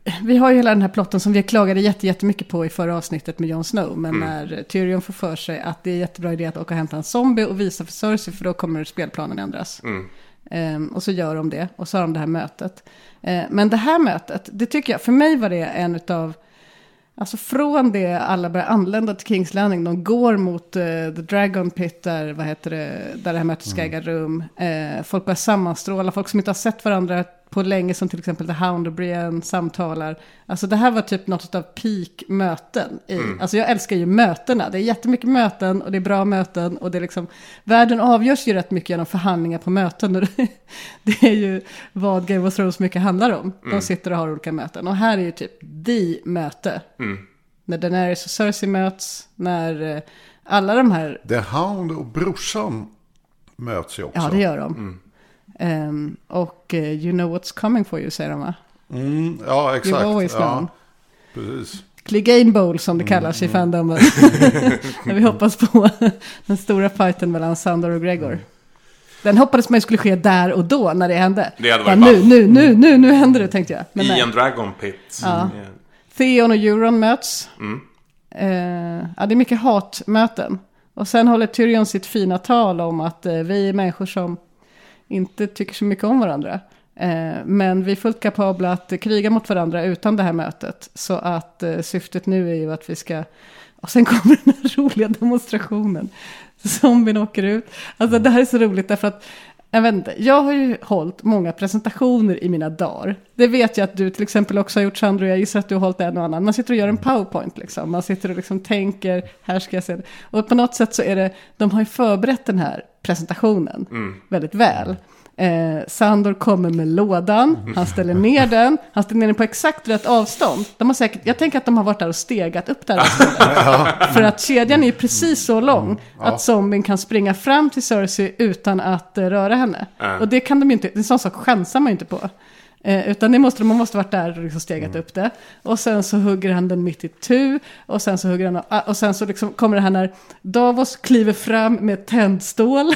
eh, vi har ju hela den här plotten som vi klagade jätte, jättemycket på i förra avsnittet med Jon Snow. Men när Tyrion får för sig att det är jättebra idé att åka och hämta en zombie och visa för Cersei för då kommer spelplanen ändras. Ehm, och så gör de det och så har de det här mötet. Eh, men det här mötet, det tycker jag, för mig var det en av Alltså från det alla börjar anlända till Kings Landing, de går mot eh, The Dragon Pit där, vad heter det, där det här mötet ska äga rum. Eh, folk börjar sammanstråla, folk som inte har sett varandra på länge, som till exempel The Hound och Brienne samtalar. Alltså det här var typ något av peak möten. I, Alltså jag älskar ju mötena, det är jättemycket möten och det är bra möten. Och det är liksom, världen avgörs ju rätt mycket genom förhandlingar på möten. Och det, det är ju vad Game of Thrones mycket handlar om. De sitter och har olika möten. Och här är ju typ the möte. När Daenerys och Cersei möts, när eh, alla de här, The Hound och brorsan möts ju också. ja det gör de. Ehm, och eh, you know what's coming for you säger de va? Mm, ja, You've exakt. always known. Ja, precis. Clegane Bowl som det kallas i fandomen. När vi hoppas på den stora fighten mellan Sandor och Gregor. Den hoppades man skulle ske där och då när det hände. Det hade varit nu, nu, nu, nu, nu händer det tänkte jag. Men I nej. en Dragon Pit. Ja. Eh, Theon och Euron möts. Mm. Eh, ja, det är mycket hatmöten. Och sen håller Tyrion sitt fina tal om att eh, vi är människor som inte tycker så mycket om varandra. Eh, men vi är fullt kapabla att kriga mot varandra utan det här mötet. Så att eh, syftet nu är ju att vi ska... Och sen kommer den här roliga demonstrationen. Zombien åker ut. Alltså det här är så roligt därför att jag vet inte, jag har ju hållit många presentationer i mina dagar. Det vet jag att du till exempel också har gjort Sandro, jag gissar att du har hållit en och annan. Man sitter och gör en powerpoint liksom, man sitter och liksom tänker, här ska jag se det. Och på något sätt så är det, de har ju förberett den här presentationen väldigt väl. Eh, Sandor kommer med lådan, han ställer ner den, han ställer ner den på exakt rätt avstånd. De har säkert, jag tänker att de har varit där och stegat upp det här avståndet. För att kedjan är precis så lång att zombien kan springa fram till Cersei utan att eh, röra henne. Och det kan de ju inte, en sån sak chansar man ju inte på. Eh, utan det måste, man måste varit där och liksom stegat upp det. Och sen så hugger han den mitt i tu. Och sen så hugger han, ah, och sen så liksom kommer det här när Davos kliver fram med tändstål.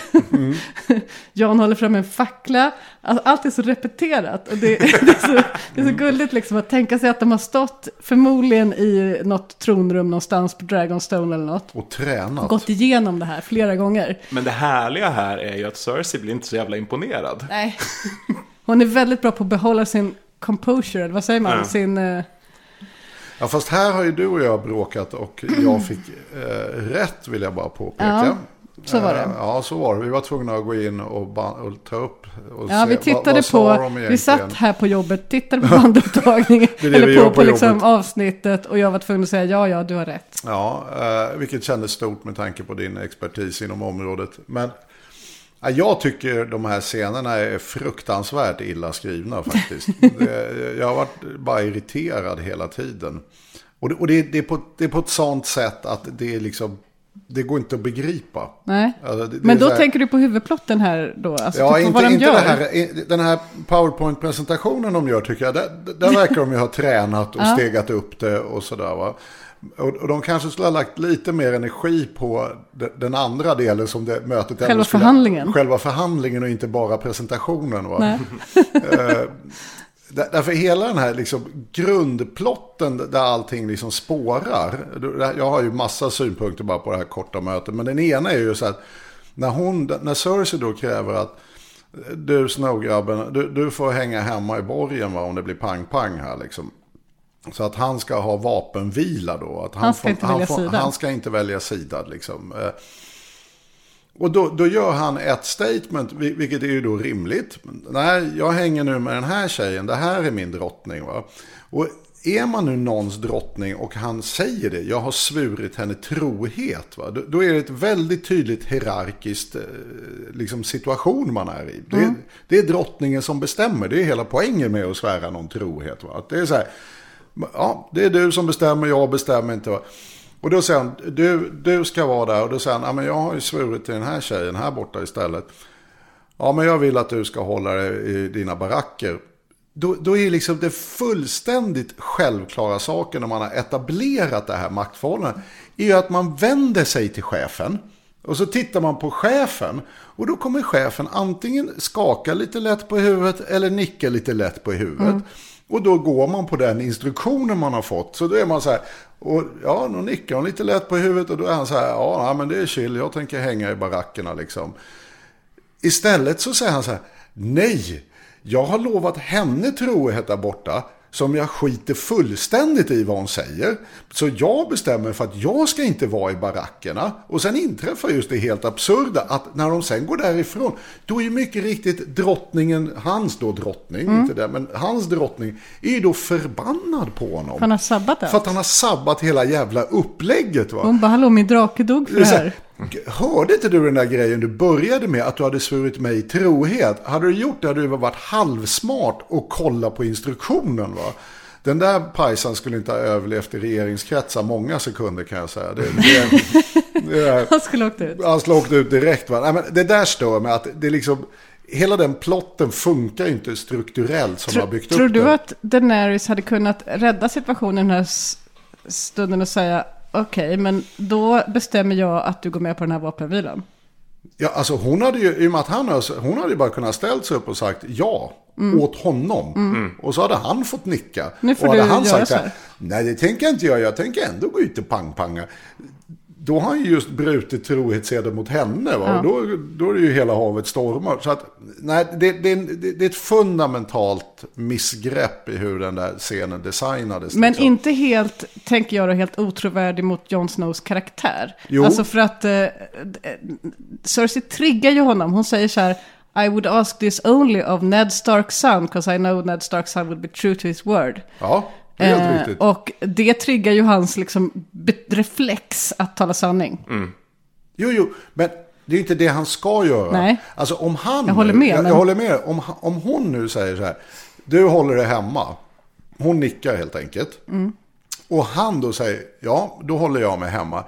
Jan håller fram en fackla. Alltså, allt är så repeterat. Och det, det, är så, det är så gulligt liksom att tänka sig att de har stått förmodligen i något tronrum någonstans på Dragonstone eller något. Och tränat. Gått igenom det här flera gånger. Men det härliga här är ju att Cersei blir inte så jävla imponerad. Nej. Hon är väldigt bra på att behålla sin composure, vad säger man? Ja. Sin... eh, Ja, fast här har ju du och jag bråkat och jag fick eh, rätt vill jag bara påpeka. Så var det. Eh, Ja, så var det. Vi var tvungna att gå in och, och ta upp och Ja, se vi vad- tittade vad sa på, de vi satt här på jobbet, tittade på bandupptagningen, eller på, på på liksom avsnittet och jag var tvungen att säga ja, ja, du har rätt. Ja, eh, vilket kändes stort med tanke på din expertis inom området. Men ja, jag tycker de här scenerna är fruktansvärt illa skrivna faktiskt. jag har varit bara irriterad hela tiden. Och det, och det, det, är, på, det är på ett sånt sätt att det är liksom, det går inte att begripa. Nej. Alltså, det- Men då här- tänker du på huvudplotten här då? Alltså Ja, typ inte, de inte här, den här PowerPoint-presentationen de gör tycker jag. Där, där verkar de ju ha tränat och Ja. stegat upp det och sådär va. Och, och de kanske skulle ha lagt lite mer energi på de- den andra delen som det mötet ändå Själva skulle- förhandlingen. Själva förhandlingen och inte bara presentationen. Va? Eh, där- Därför hela den här liksom grundplotten där allting liksom spårar. Jag har ju massa synpunkter bara på det här korta mötet. Men den ena är ju så att när, hon, när Cersei då kräver att du Snowgrabben, du, du får hänga hemma i borgen va, om det blir pang-pang här liksom. Så att han ska ha vapenvila då. Att Han ska inte välja får. Han ska inte välja sida liksom. Eh, Och då, då gör han ett statement, vil- vilket är ju då rimligt. Nej, jag hänger nu med den här tjejen, det här är min drottning. Va? Och är man nu någons drottning och han säger det, jag har svurit henne trohet. Va? Då, då är det ett väldigt tydligt hierarkiskt eh, liksom situation man är i. Det, är- det är drottningen som bestämmer, det är hela poängen med att svära någon trohet. Va? Att det är så här, ja, det är du som bestämmer, jag bestämmer inte. Och då säger han, du, du ska vara där. Och då säger han, ja, men jag har ju svurit till den här tjejen här borta istället. Ja, men jag vill att du ska hålla dig i dina baracker. Då, då är liksom det fullständigt självklara saken när man har etablerat det här maktförhållandet. Är ju att man vänder sig till chefen. Och så tittar man på chefen. Och då kommer chefen antingen skaka lite lätt på huvudet eller nicka lite lätt på huvudet. Mm. Och då går man på den instruktionen man har fått. Så då är man så här. Och ja, då nickar hon lite lätt på huvudet. Och då är han så här. Ja, nej, men det är chill. Jag tänker hänga i barackerna liksom. Istället så säger han så här. Nej, jag har lovat henne trohet där borta. Som jag skiter fullständigt i vad hon säger. Så jag bestämmer för att jag ska inte vara i barackerna. Och sen inträffar just det helt absurda att när de sen går därifrån. Då är ju mycket riktigt drottningen, hans då drottning, inte det, men hans drottning. Är ju då förbannad på honom. Han har sabbat allt. För att han har sabbat hela jävla upplägget va. Hon bara, hallå min drake dog för Det här. Hörde inte du den där grejen du började med att du hade svurit mig trohet? Hade du gjort det hade du varit halvsmart och kolla på instruktionen va? Den där pajsan skulle inte ha överlevt i regeringskretsar många sekunder kan jag säga. Det, det, det Han skulle åkt ut. han skulle ha åkt ut direkt va? Nej, men det där stör mig att det liksom, hela den plotten funkar inte strukturellt som har byggt Tror upp du den. att Daenerys hade kunnat rädda situationen den här stunden och säga okej, men då bestämmer jag att du går med på den här vapenvilan? Ja, alltså hon hade ju, i och med att han har, hon hade ju bara kunnat ställt sig upp och sagt ja åt honom. Och så hade han fått nicka. Mm. Nu får och hade du han göra sagt så här, nej det tänker jag inte göra, jag tänker ändå gå ut och pangpanga. Då har han ju just brutit trohetseden mot henne. Va? Ja. Och då, då är det ju hela havet stormar. Så att, nej, det, det, det, det är ett fundamentalt missgrepp i hur den där scenen designades. Men liksom. inte helt, tänker jag då, helt otrovärdig mot Jon Snows karaktär. Jo. Alltså för att eh, d- Cersei triggar ju honom. Hon säger så här, I would ask this only of Ned Starks son, because I know Ned Starks son would be true to his word. Ja, det är helt Eh, riktigt. och det triggar ju hans liksom, reflex att tala sanning. Jo, jo, men det är ju inte det han ska göra. Nej. Alltså om han... Jag håller med, Jag, men- jag håller med. Om, om hon nu säger så här. Du håller dig hemma. Hon nickar helt enkelt. Mm. Och han då säger, ja, då håller jag mig hemma.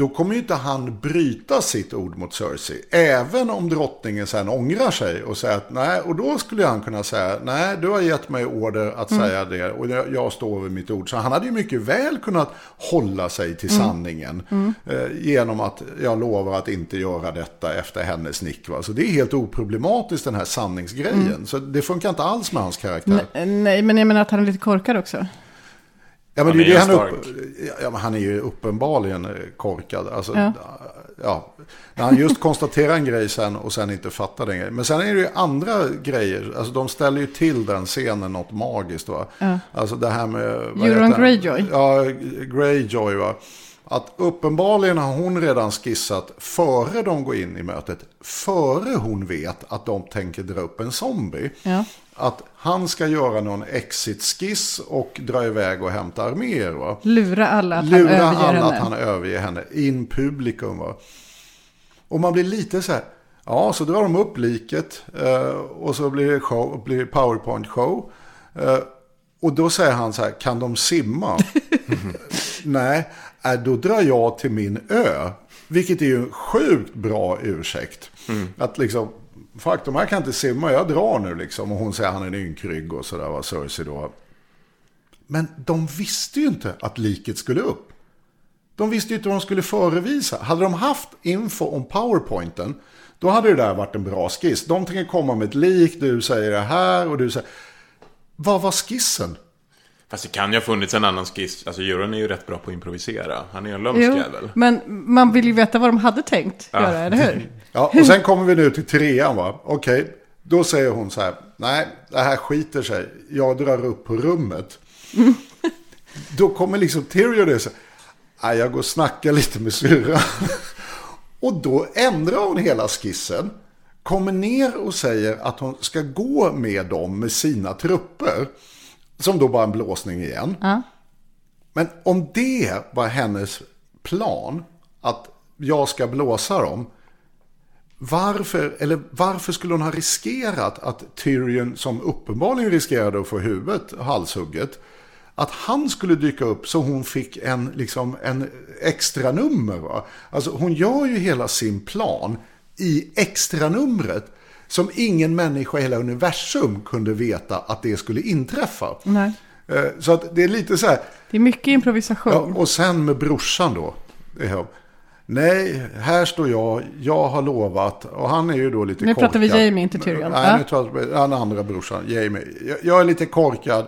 Då kommer ju inte han bryta sitt ord mot Cersei. Även om drottningen sen ångrar sig och säger att nej, och då skulle han kunna säga, nej, du har gett mig order att Mm. säga det och jag, jag står vid mitt ord. Så han hade ju mycket väl kunnat hålla sig till Mm. sanningen. Eh, genom att jag lovar att inte göra detta efter hennes nick. Va? Så det är helt oproblematiskt den här sanningsgrejen. Mm. Så det funkar inte alls med hans karaktär. Nej, men jag menar att han är lite korkad också. Ja, men Han är ju han, upp, ja, men han är ju uppenbarligen eh, korkad. Alltså, Ja. ja. När han just konstaterar en grej sen och sen inte fattar den grejen. Men sen är det ju andra grejer. Alltså de ställer ju till den scenen något magiskt. Va? Ja. Alltså det här med... Euron? Greyjoy. Ja, Greyjoy va. Att uppenbarligen har hon redan skissat före de går in i mötet. Före hon vet att de tänker dra upp en zombie. Ja. Att han ska göra någon exit-skiss och dra iväg och hämta arméer. Va? Lura alla att Lura han överger alla henne. att han överger henne. In publikum. Va? Och man blir lite så här. Ja, så drar de upp liket. Eh, och så blir det, show, blir det powerpoint-show. Eh, och då säger han så här. Kan de simma? Nej, äh, då drar jag till min ö. Vilket är ju en sjukt bra ursäkt. Att liksom, faktum jag kan inte simma, jag drar nu liksom. Och hon säger han är en ynkrygg och sådär, var Cersei då. Men de visste ju inte att liket skulle upp. De visste ju inte vad de skulle förevisa. Hade de haft info om powerpointen, då hade det där varit en bra skiss. De tänker komma med ett lik, du säger det här och du säger... Vad var skissen? Fast det kan ju ha funnits en annan skiss. Alltså Euron är ju rätt bra på att improvisera. Han är ju en lömsk jävel. men man vill ju veta vad de hade tänkt göra, eller hur? Ja, och sen kommer vi nu till trean va. Okej, då säger hon så här. Nej, det här skiter sig. Jag drar upp på rummet. Då kommer liksom Tyrion och säger. Nej, jag går och snackar lite med syrran. Och då ändrar hon hela skissen. Kommer ner och säger att hon ska gå med dem med sina trupper. Som då bara en blåsning igen. Ja. Men om det var hennes plan, att jag ska blåsa dem. Varför, eller varför skulle hon ha riskerat att Tyrion, som uppenbarligen riskerade att få huvudet halshugget, att han skulle dyka upp så hon fick en, liksom, en extra nummer. Va? Alltså hon gör ju hela sin plan i extra numret som ingen människa i hela universum kunde veta att det skulle inträffa. Nej. Eh, Så att det är lite så här, Det är mycket improvisation. Ja, och sen med brorsan då. Nej, här står jag, jag har lovat. Och han är ju då lite Nu korkad. pratar vi Jamie, inte Tyrion. Nej, nu pratar vi den andra brorsan, Jamie. Jag, jag är lite korkad.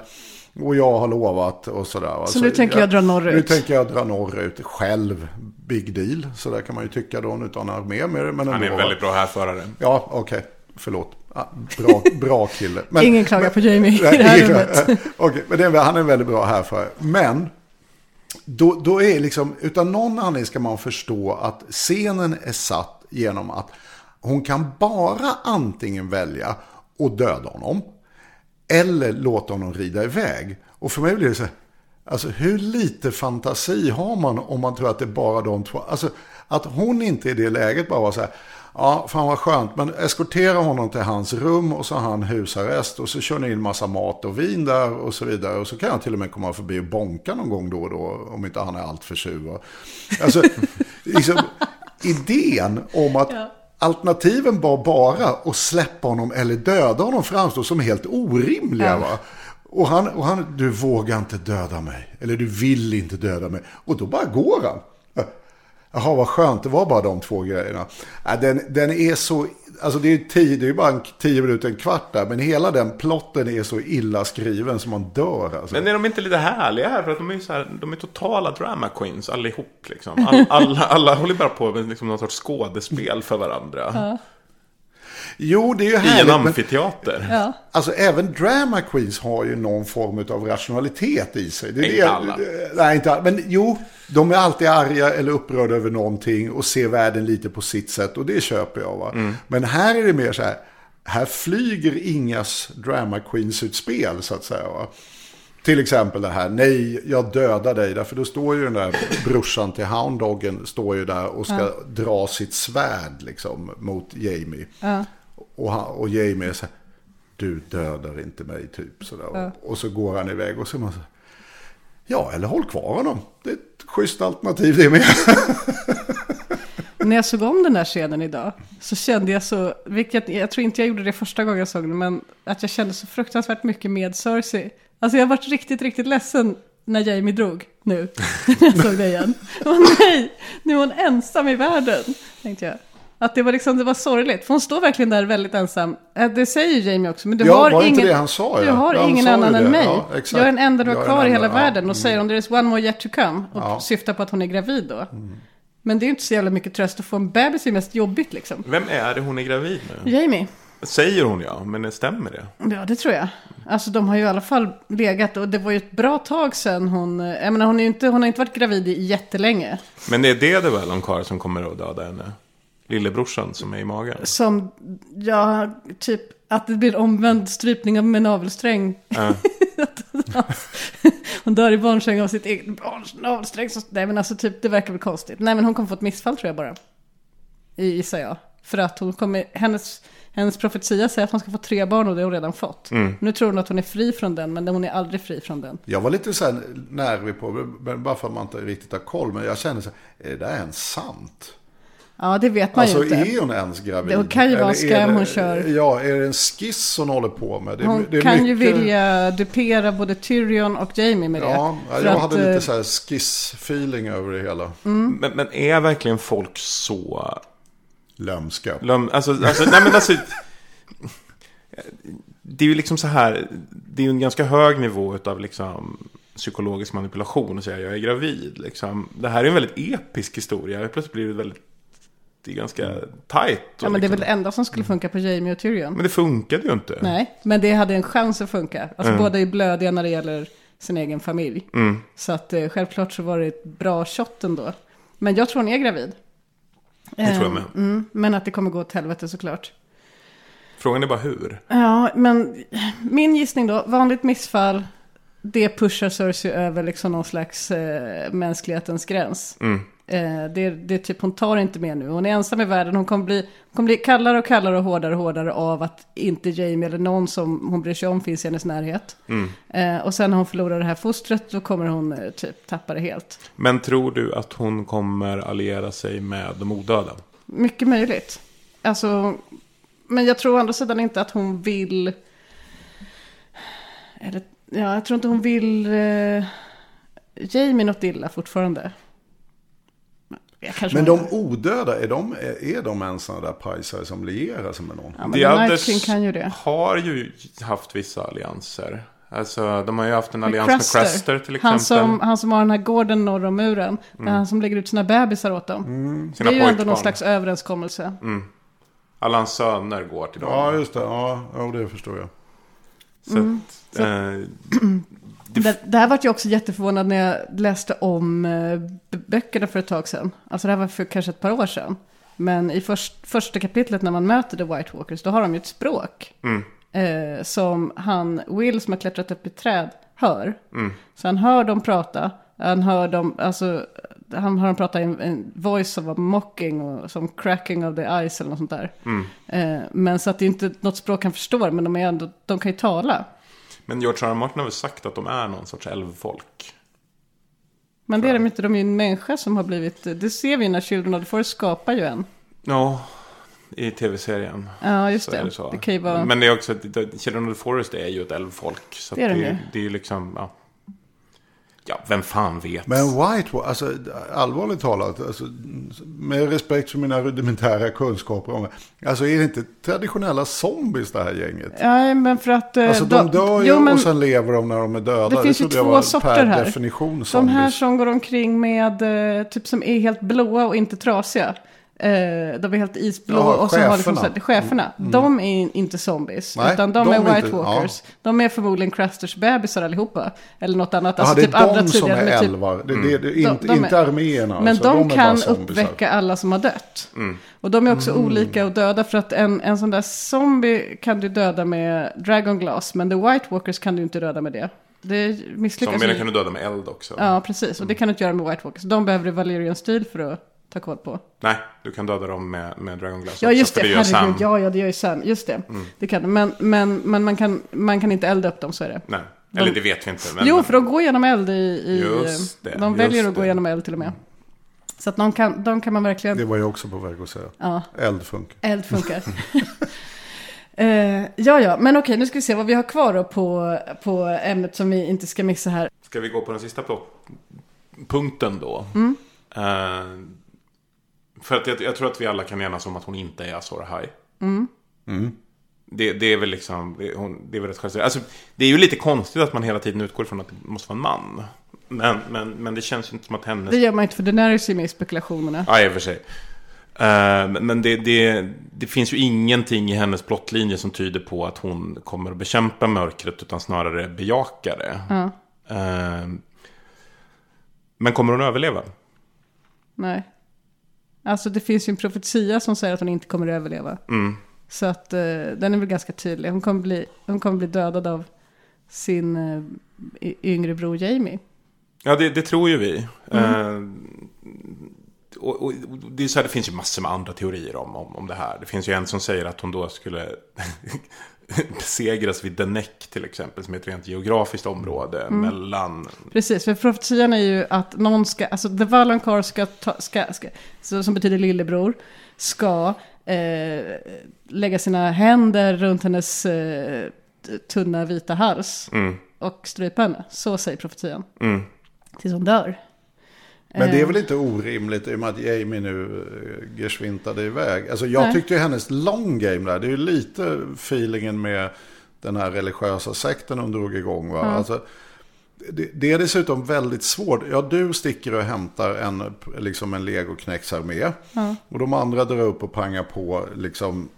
Och jag har lovat och sådär. va. Så nu tänker jag dra norrut. Nu tänker jag dra norrut själv. Big deal. Så där kan man ju tycka då utan armé med det. Men Han är en väldigt bra härförare. Ja, okej. Förlåt. Ah, Bra, bra kille. Men, Ingen klagar på Jamie i det här rummet. Okej, men det är, han är väldigt bra här för. Men då, då är liksom, utan någon anledning ska man förstå att scenen är satt genom att hon kan bara antingen välja att döda honom eller låta honom rida iväg. Och för mig blir det så här, alltså hur lite fantasi har man om man tror att det är bara de två. Alltså att hon inte i det läget bara var så här, ja fan vad skönt, men eskortera honom till hans rum och så har han husarrest och så kör ni in massa mat och vin där och så vidare. Och så kan jag till och med komma förbi och bonka någon gång då och då om inte han är allt för sur. Alltså, liksom, idén om att alternativen var bara att släppa honom eller döda honom framstår som helt orimliga. Ja. Och han, och han, du vågar inte döda mig. Eller du vill inte döda mig. Och då bara går han. Jaha, vad skönt. Det var bara de två grejerna. Ja, den, den är så... Alltså det är, tio, det är ju bara en, tio minuter, en kvart där. Men hela den plotten är så illa skriven som man dör. Alltså. Men är de inte lite härliga här? För att de är ju så här, de är totala drama queens allihop liksom. All, alla, alla håller bara på med liksom någon sorts skådespel för varandra. Jo, det är ju I en härligt. men- amfiteater. Ja. Alltså även drama queens har ju någon form av rationalitet i sig. Det är Inte det, alla. Nej, inte alla. Men jo, de är alltid arga eller upprörda över någonting och ser världen lite på sitt sätt. Och det köper jag. Va? Mm. Men här är det mer så här. Här flyger ingas drama queens utspel så att säga. Va? Till exempel det här, nej jag dödar dig. Därför då står ju den där brorsan till hounddoggen står ju där och ska dra sitt svärd liksom mot Jamie. Ja. Och, han, och Jamie är så här, du dödar inte mig typ sådär. Ja. Och så går han iväg och så är man så här, ja eller håll kvar honom. Det är ett schysst alternativ det med. När jag såg om den där scenen idag så kände jag så, vilket jag tror inte jag gjorde det första gången jag såg den, men att jag kände så fruktansvärt mycket med Cersei. Alltså jag har varit riktigt, riktigt ledsen när Jamie drog nu, när jag såg det igen. Åh nej, nu är hon ensam i världen, tänkte jag. Att det var liksom, det var sorgligt, för hon står verkligen där väldigt ensam. Eh, Det säger Jamie också, men du Ja, har var det ingen, inte det han sa, du ja? har han ingen sa ju annan det. än mig. Ja, jag är den enda du har kvar i hela ja. världen. Och säger hon, there is one more yet to come. Och Ja. syftar på att hon är gravid då. Men det är ju inte så jävla mycket tröst att få en bebis är mest jobbigt liksom. Vem är det hon är gravid med? Jamie. Säger hon ja, men stämmer det? Ja, det tror jag. Alltså de har ju i alla fall legat och det var ju ett bra tag sedan hon, eh, jag menar hon, är ju inte, hon har inte varit gravid i jättelänge. Men är det det väl om karl som kommer att döda henne? Lillebrorsan som är i magen? Som, ja, typ att det blir omvänd strypning av med navelsträng. Ja. hon dör i barnsäng av sitt eget barns navelsträng. Så, nej men alltså typ, det verkar väl konstigt. Nej men hon kommer få ett missfall tror jag bara. I- Gissar jag. För att hon kommer, hennes, hennes profetia säger att hon ska få tre barn och det har hon redan fått. Nu tror hon att hon är fri från den, men hon är aldrig fri från den. Jag var lite så här nervig på, men bara för att man inte riktigt har koll. Men jag kände så här, är det där ens sant? Ja, det vet man Alltså ju inte. är hon ens gravid? Det kan ju vara det- hon kör. Ja, är det en skiss hon håller på med? Det, Hon det är kan ju mycket- vilja dupera både Tyrion och Jamie med det. Ja, jag att, hade lite eh, så här skiss-feeling över det hela. Mm. Men, men är verkligen folk så... Lömska. Löm, alltså, alltså, nej men alltså... Det är ju liksom så här. Det är ju en ganska hög nivå av liksom psykologisk manipulation att säga jag är gravid. Liksom. Det här är en väldigt episk historia. Plötsligt blir det väldigt... Det är ganska tajt. Ja, men det är väl liksom, det enda som skulle funka på Jamie och Tyrion. men det funkade ju inte. Nej, men det hade en chans att funka. Alltså båda är blödiga när det gäller sin egen familj. Så att eh, självklart så var det ett bra shot ändå. Men jag tror hon är gravid. Det tror jag Eh, med. Mm, men att det kommer gå åt helvete såklart. Frågan är bara hur. Ja, men min gissning då, vanligt missfall. Det pushar Cersei över liksom någon slags eh, mänsklighetens gräns. Eh, det, det är typ, hon tar inte mer nu. Hon är ensam i världen. Hon kommer bli, kommer bli kallare och kallare och hårdare och hårdare av att inte Jamie eller någon som hon bryr sig om finns i hennes närhet. Eh, och sen när hon förlorar det här fostret då kommer hon eh, typ tappa det helt. Men tror du att hon kommer alliera sig med de odöda? Mycket möjligt. Alltså, men jag tror å andra sidan inte att hon vill... Eller, ja, jag tror inte hon vill eh, Jamie något illa fortfarande. Men de odöda, är de, är de ens sådana där pajsare som lierar sig med någon? Ja, men kan ju det. har ju haft vissa allianser. Alltså, de har ju haft en Med allians med Craster till exempel. Han som, han som har den här gården norr om muren. Mm. Han som lägger ut sina bebisar åt dem. Sina det är ju ändå någon slags överenskommelse. Alla hans söner går till dem. Ja, just det. Ja, ja det förstår jag. Så att, eh, Det, det här var jag också jätteförvånad när jag läste om eh, böckerna för ett tag sedan. Alltså det här var för kanske ett par år sedan. Men i först, första kapitlet när man möter The White Walkers, då har de ju ett språk. Eh, som han, Will som har klättrat upp i träd, hör. Så han hör dem prata. Han hör dem, alltså, han hör dem prata i en, en voice som var mocking och som cracking of the eyes eller något sånt där. Eh, men så att det är inte något språk han förstår, men de, är ändå, de kan ju tala. Men George R. R. Martin har väl sagt att de är någon sorts älvfolk. Men det är de inte, de är ju en människa som har blivit, det ser vi när Children of the Forest skapar ju en. Ja, i tv-serien. Ja, just det. det. Det vara... Men det är också, att Children of the Forest är ju ett älvfolk. Så Det är de det, ju. det är ju liksom, ja. Ja, vem fan vet. Men White Walkers, alltså allvarligt talat, alltså, med respekt för mina rudimentära kunskaper om det. Alltså är det inte traditionella zombies det här gänget? Ja, men för att... eh, Alltså de dör ju jo, men och sen lever de när de är döda. Det finns ju trodde jag två sorter per här. definition De här som går omkring med, eh, typ som är helt blåa och inte trasiga. Eh, de är helt isblå Jaha, och så har liksom cheferna. så här, cheferna. De är in- inte zombies. Nej, utan de, de är White inte- Walkers. De är förmodligen Crasters bebisar allihopa. Eller något annat. Ja, Alltså det är typ andra de som tidigare. är typ- älvar. Det, det, det, De- inte, de är- inte arméerna. Men alltså. de, bara kan uppväcka alla som har dött. Mm. Och de är också olika och döda för att en, en sån där zombie kan du döda med Dragon Glass. Men The White Walkers kan du inte döda med det. Det misslyckas Zombierna ju. kan du döda med eld också. Ja, precis. Och det kan du inte göra med White Walkers. De behöver Valerian Steel för att ta koll på. Nej, du kan döda dem med, med Dragon Glass Ja, just för det. gör Herregud. Sam. Mm. Ja, ja, det gör ju Sam. Just det. Det kan. Men, men, men man, kan, man kan inte elda upp dem, så är det. Nej, eller det vet vi inte. Men, jo, för de går genom eld i... i Just det, de just väljer att gå det. genom eld till och med. Så att de kan, de kan man verkligen... Det var jag också på väg att säga. Ja. Eld funkar. Eld funkar. Eh, ja, ja, men okej, nu ska vi se vad vi har kvar då på, på ämnet som vi inte ska missa här. Ska vi gå på den sista punkten då? Mm. Eh, för att jag, jag tror att vi alla kan enas om att hon inte är Azor Ahai. Mm. Det, det är väl liksom, det, hon, det är väl rätt självklart. Alltså, det är ju lite konstigt att man hela tiden utgår från att det måste vara en man. Men, men, men det känns ju inte som att hennes... Det gör man inte för Daenerys är med i spekulationerna. Ja, i och för sig. Eh, men det, det, det finns ju ingenting i hennes plottlinje som tyder på att hon kommer att bekämpa mörkret utan snarare bejaka det. Ja. Eh, men kommer hon överleva? Nej. Alltså det finns ju en profetia som säger att hon inte kommer att överleva. Mm. Så att eh, den är väl ganska tydlig. Hon kommer bli, hon kommer bli dödad av sin eh, yngre bror Jamie. Ja, det, det tror ju vi. Eh, och, och, och det, är så här, det finns ju massor med andra teorier om, om, om det här. Det finns ju en som säger att hon då skulle besegras vid Denek till exempel, som är ett rent geografiskt område mellan... Precis, för profetian är ju att någon ska, alltså The Valonqar ska, ta, ska, ska som betyder lillebror, ska eh, lägga sina händer runt hennes eh, tunna vita hals Mm, och strypa henne. Så säger profetian. mm. Tills hon dör. Men det är Eh. väl inte orimligt i och med att Jamie nu eh, geschwintade iväg. Alltså jag Nej. tyckte ju hennes long game där, det är ju lite feelingen med den här religiösa sekten hon drog igång. Va? Alltså, det, det är dessutom väldigt svårt. Ja, du sticker och hämtar en, liksom en legoknäcksarmé. Och de andra drar upp och pangar på liksom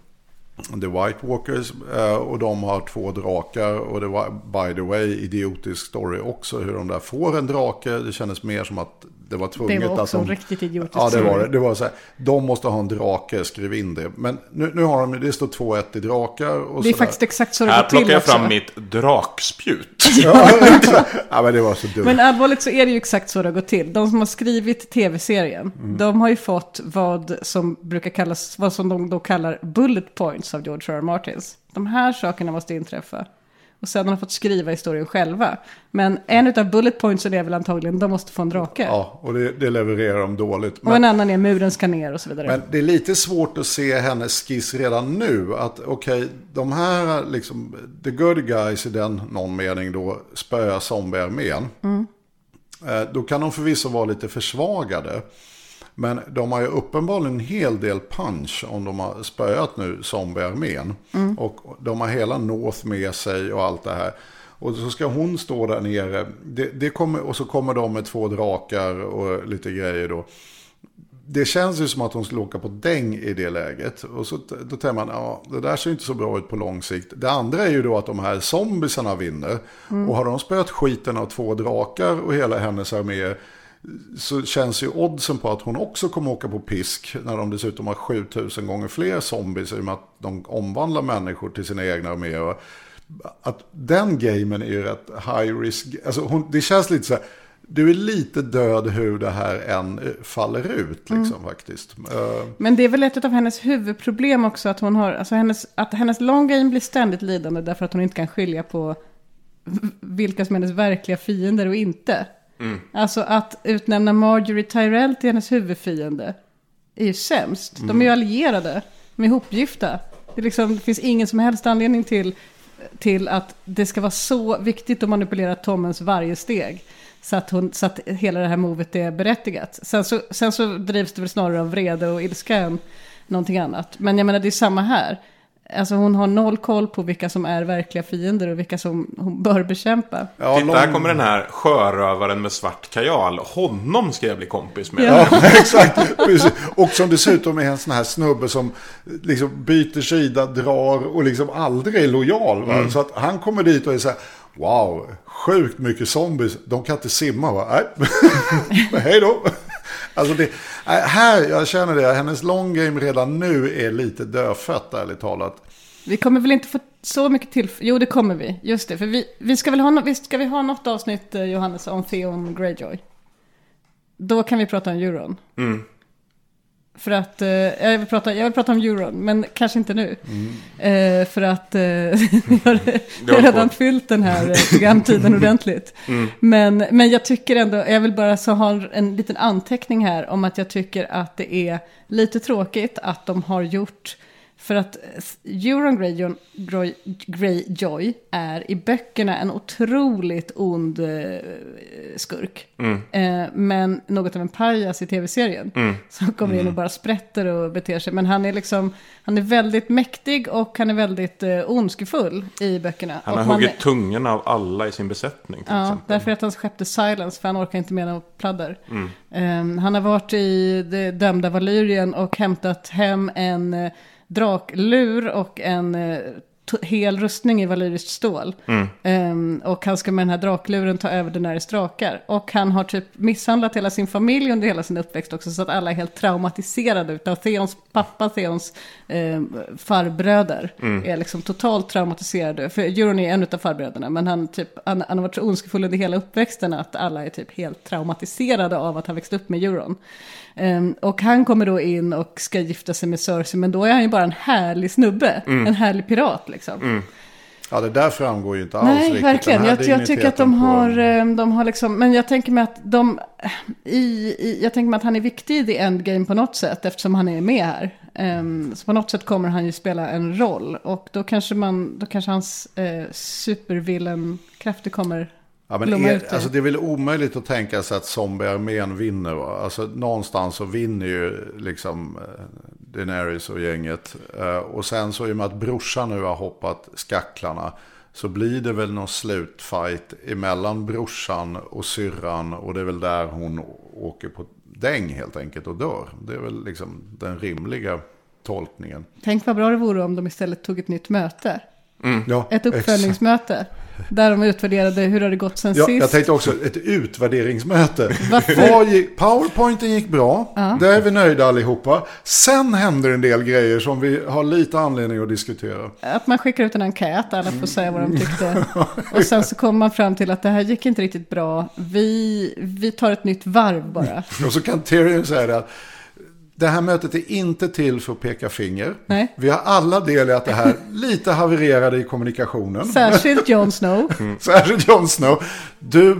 The White Walkers. eh, Och de har två drakar. Och det var by the way idiotisk story också. Hur de där får en drake. Det kändes mer som att det var tvunget. Det var också de, riktigt idiotisk Ja, det var det. Det var så här. De måste ha en drake, skriv in det. Men nu, nu har de, det står 2-1 i drakar. Och Det är så faktiskt där. exakt så det Här går till plockar jag också. fram mitt drakspjut. Ja, ja, men det var så dumt. Men allvarligt så är det ju exakt så det gått till. De som har skrivit tv-serien, Mm. de har ju fått vad som brukar kallas, vad som de då kallar bullet points av George R. R. Martins. De här sakerna måste inträffa. Och sen har de fått skriva historien själva. Men en av bullet pointsen är väl antagligen, de måste få en drake. Ja, och det, det levererar de dåligt. Och en annan är muren ska ner och så vidare. Men det är lite svårt att se hennes skiss redan nu. Att okej, de här liksom, the good guys i den någon mening då spöar zombiearmén. Eh, Då kan de förvisso vara lite försvagade. Men de har ju uppenbarligen en hel del punch om de har spöat nu zombiearmén. Och de har hela North med sig och allt det här. Och så ska hon stå där nere. Det, det kommer, och så kommer de med två drakar och lite grejer då det känns ju som att hon skulle åka på däng i det läget. Och så, då tänker man, ja, det där ser inte så bra ut på lång sikt. Det andra är ju då att de här zombiesarna vinner. Och har de spöat skiten av två drakar och hela hennes armé. Så känns ju oddsen på att hon också kommer åka på pisk. När de dessutom har 7000 gånger fler zombies. I och med att de omvandlar människor till sina egna arméer. Att den gamen är ju rätt high risk. Alltså hon, det känns lite så här. Du är lite död hur det här än faller ut liksom faktiskt. Eh, Men det är väl ett av hennes huvudproblem också att hon har, alltså hennes, att hennes long game blir ständigt lidande därför att hon inte kan skilja på vilka som är hennes verkliga fiender och inte. Alltså att utnämna Marjorie Tyrell till hennes huvudfiende är ju sämst. De är ju allierade, de är ihopgifta. Det, liksom, det finns ingen som helst anledning till, till att det ska vara så viktigt att manipulera Tommens varje steg. Så att, hon, så att hela det här movet är berättigat. Sen så, sen så drivs det väl snarare av vrede och ilska än någonting annat. Men jag menar det är samma här. Alltså hon har noll koll på vilka som är verkliga fiender och vilka som hon bör bekämpa. ja, Titta, här kommer den här sjörövaren med svart kajal. Honom ska jag bli kompis med. Ja. Ja, exakt. Precis. Och som dessutom är en sån här snubbe som liksom byter sida, drar och liksom aldrig är lojal. Va? Så att han kommer dit och är så här, wow, sjukt mycket zombies. De kan inte simma va? Nej, hej då. Alltså det, nej, här, jag känner det, hennes long game redan nu är lite dödfött ärligt talat. Vi kommer väl inte få så mycket till... Jo, det kommer vi. Just det, för vi, vi ska väl ha, no- visst ska vi ha något avsnitt, eh, Johannes, om Theon Greyjoy? Då kan vi prata om euron. För att, eh, jag, vill prata, jag vill prata om euron, men kanske inte nu. Eh, för att eh, vi har, redan fyllt den här eh, programtiden ordentligt. Men, men jag tycker ändå, jag vill bara så ha en liten anteckning här om att jag tycker att det är lite tråkigt att de har gjort För att eh, Euron Greyjoy, Grey, Greyjoy är i böckerna en otroligt ond eh, skurk. Eh, men något av en pajas i tv-serien. Som kommer in och bara sprätter och beter sig. Men han är liksom, han är väldigt mäktig och han är väldigt eh, ondskefull i böckerna. Han och har man huggit är- tungan av alla i sin besättning Ja, exempel. därför att hans skepp är Silence, för han orkar inte med något pladder. Mm. Ehm, han har varit i det dömda Valyrien och hämtat hem en eh, draklur och en eh, hel rustning i valyriskt stål. Mm. Ehm, och han ska med den här drakluren ta över Daenerys drakar. Och han har typ misshandlat hela sin familj under hela sin uppväxt också, så att alla är helt traumatiserade utav Theons pappa, Theons eh, farbröder. Är liksom totalt traumatiserade. För Euron är en av farbröderna, men han, typ, han, han har varit så ondskefull under hela uppväxten att alla är typ helt traumatiserade av att ha växt upp med Euron. Ehm, och han kommer då in och ska gifta sig med Cersei, men då är han ju bara en härlig snubbe. En härlig pirat liksom. Ja, det där framgår ju inte alls Nej, riktigt. verkligen. Den här Jag, jag tycker att de på- har, eh, de har liksom, men jag tänker mig att de, i, i, jag tänker mig att han är viktig i the endgame på något sätt, eftersom han är med här. Ehm, så på något sätt kommer han ju spela en roll, och då kanske man, då kanske hans eh, supervillain-krafter kommer Ja, men i- alltså det är väl omöjligt att tänka sig att zombiearmén vinner. Va? Alltså någonstans så vinner ju liksom eh, Daenerys och gänget. Eh, och sen så i och med att brorsan nu har hoppat skacklarna. Så blir det väl någon slutfight emellan brorsan och syrran. Och det är väl där hon åker på däng helt enkelt och dör. Det är väl liksom den rimliga tolkningen. Tänk vad bra det vore om de istället tog ett nytt möte. Ja, Ett exakt. Där de utvärderade hur har det gått sen Ja, sist. jag tänkte också ett utvärderingsmöte. Varför? Powerpointen gick bra. Där är vi nöjda allihopa. Sen händer en del grejer som vi har lite anledning att diskutera. Att man skickar ut en enkät, alla får säga vad de tyckte. Och sen så kommer man fram till att det här gick inte riktigt bra. Vi, vi tar ett nytt varv bara. Och så kan Tyrion säga det att det här mötet är inte till för att peka finger. Nej. Vi har alla del i att det här lite havererade i kommunikationen. Särskilt Jon Snow. Särskilt Jon Snow. Du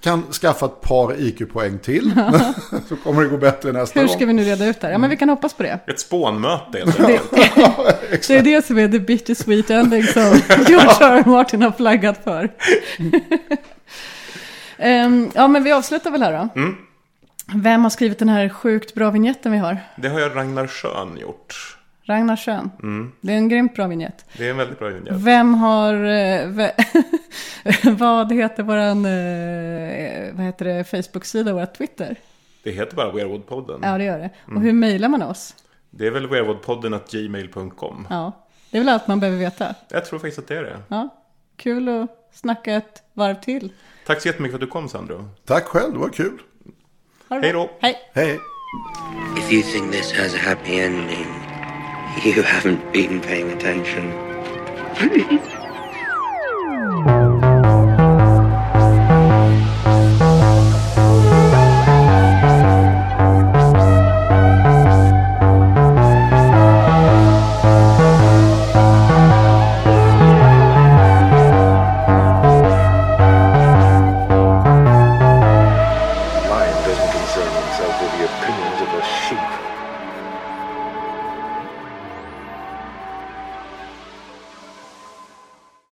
kan skaffa ett par IQ-poäng till. så kommer det gå bättre nästa Hur gång. ska vi nu reda ut det här? Ja, men vi kan hoppas på det. Ett spånmöte helt enkelt. Det är det som är the bittersweet ending som George R. Martin har flaggat för. Ehm, ja, men vi avslutar väl här då. Mm. Vem har skrivit den här sjukt bra vignetten vi har? Det har ju Ragnar Schön gjort. Ragnar Schön. Mm. Det är en grymt bra vignett. Det är en väldigt bra vignett. Vem har... eh, ve- vad heter våran... eh, vad heter det? Facebook-sida, våra Twitter? Det heter bara Weirwoodpodden. Ja, det gör det. Mm. Och hur mejlar man oss? Det är väl weirwoodpodden.gmail.com. Ja, det är väl allt man behöver veta. Jag tror faktiskt att det är det. Ja, kul att snacka ett varv till. Tack så jättemycket för att du kom Sandro. Tack själv, det var kul. Hej då. Hej. Hej. If you think this has a happy ending, you haven't been paying attention.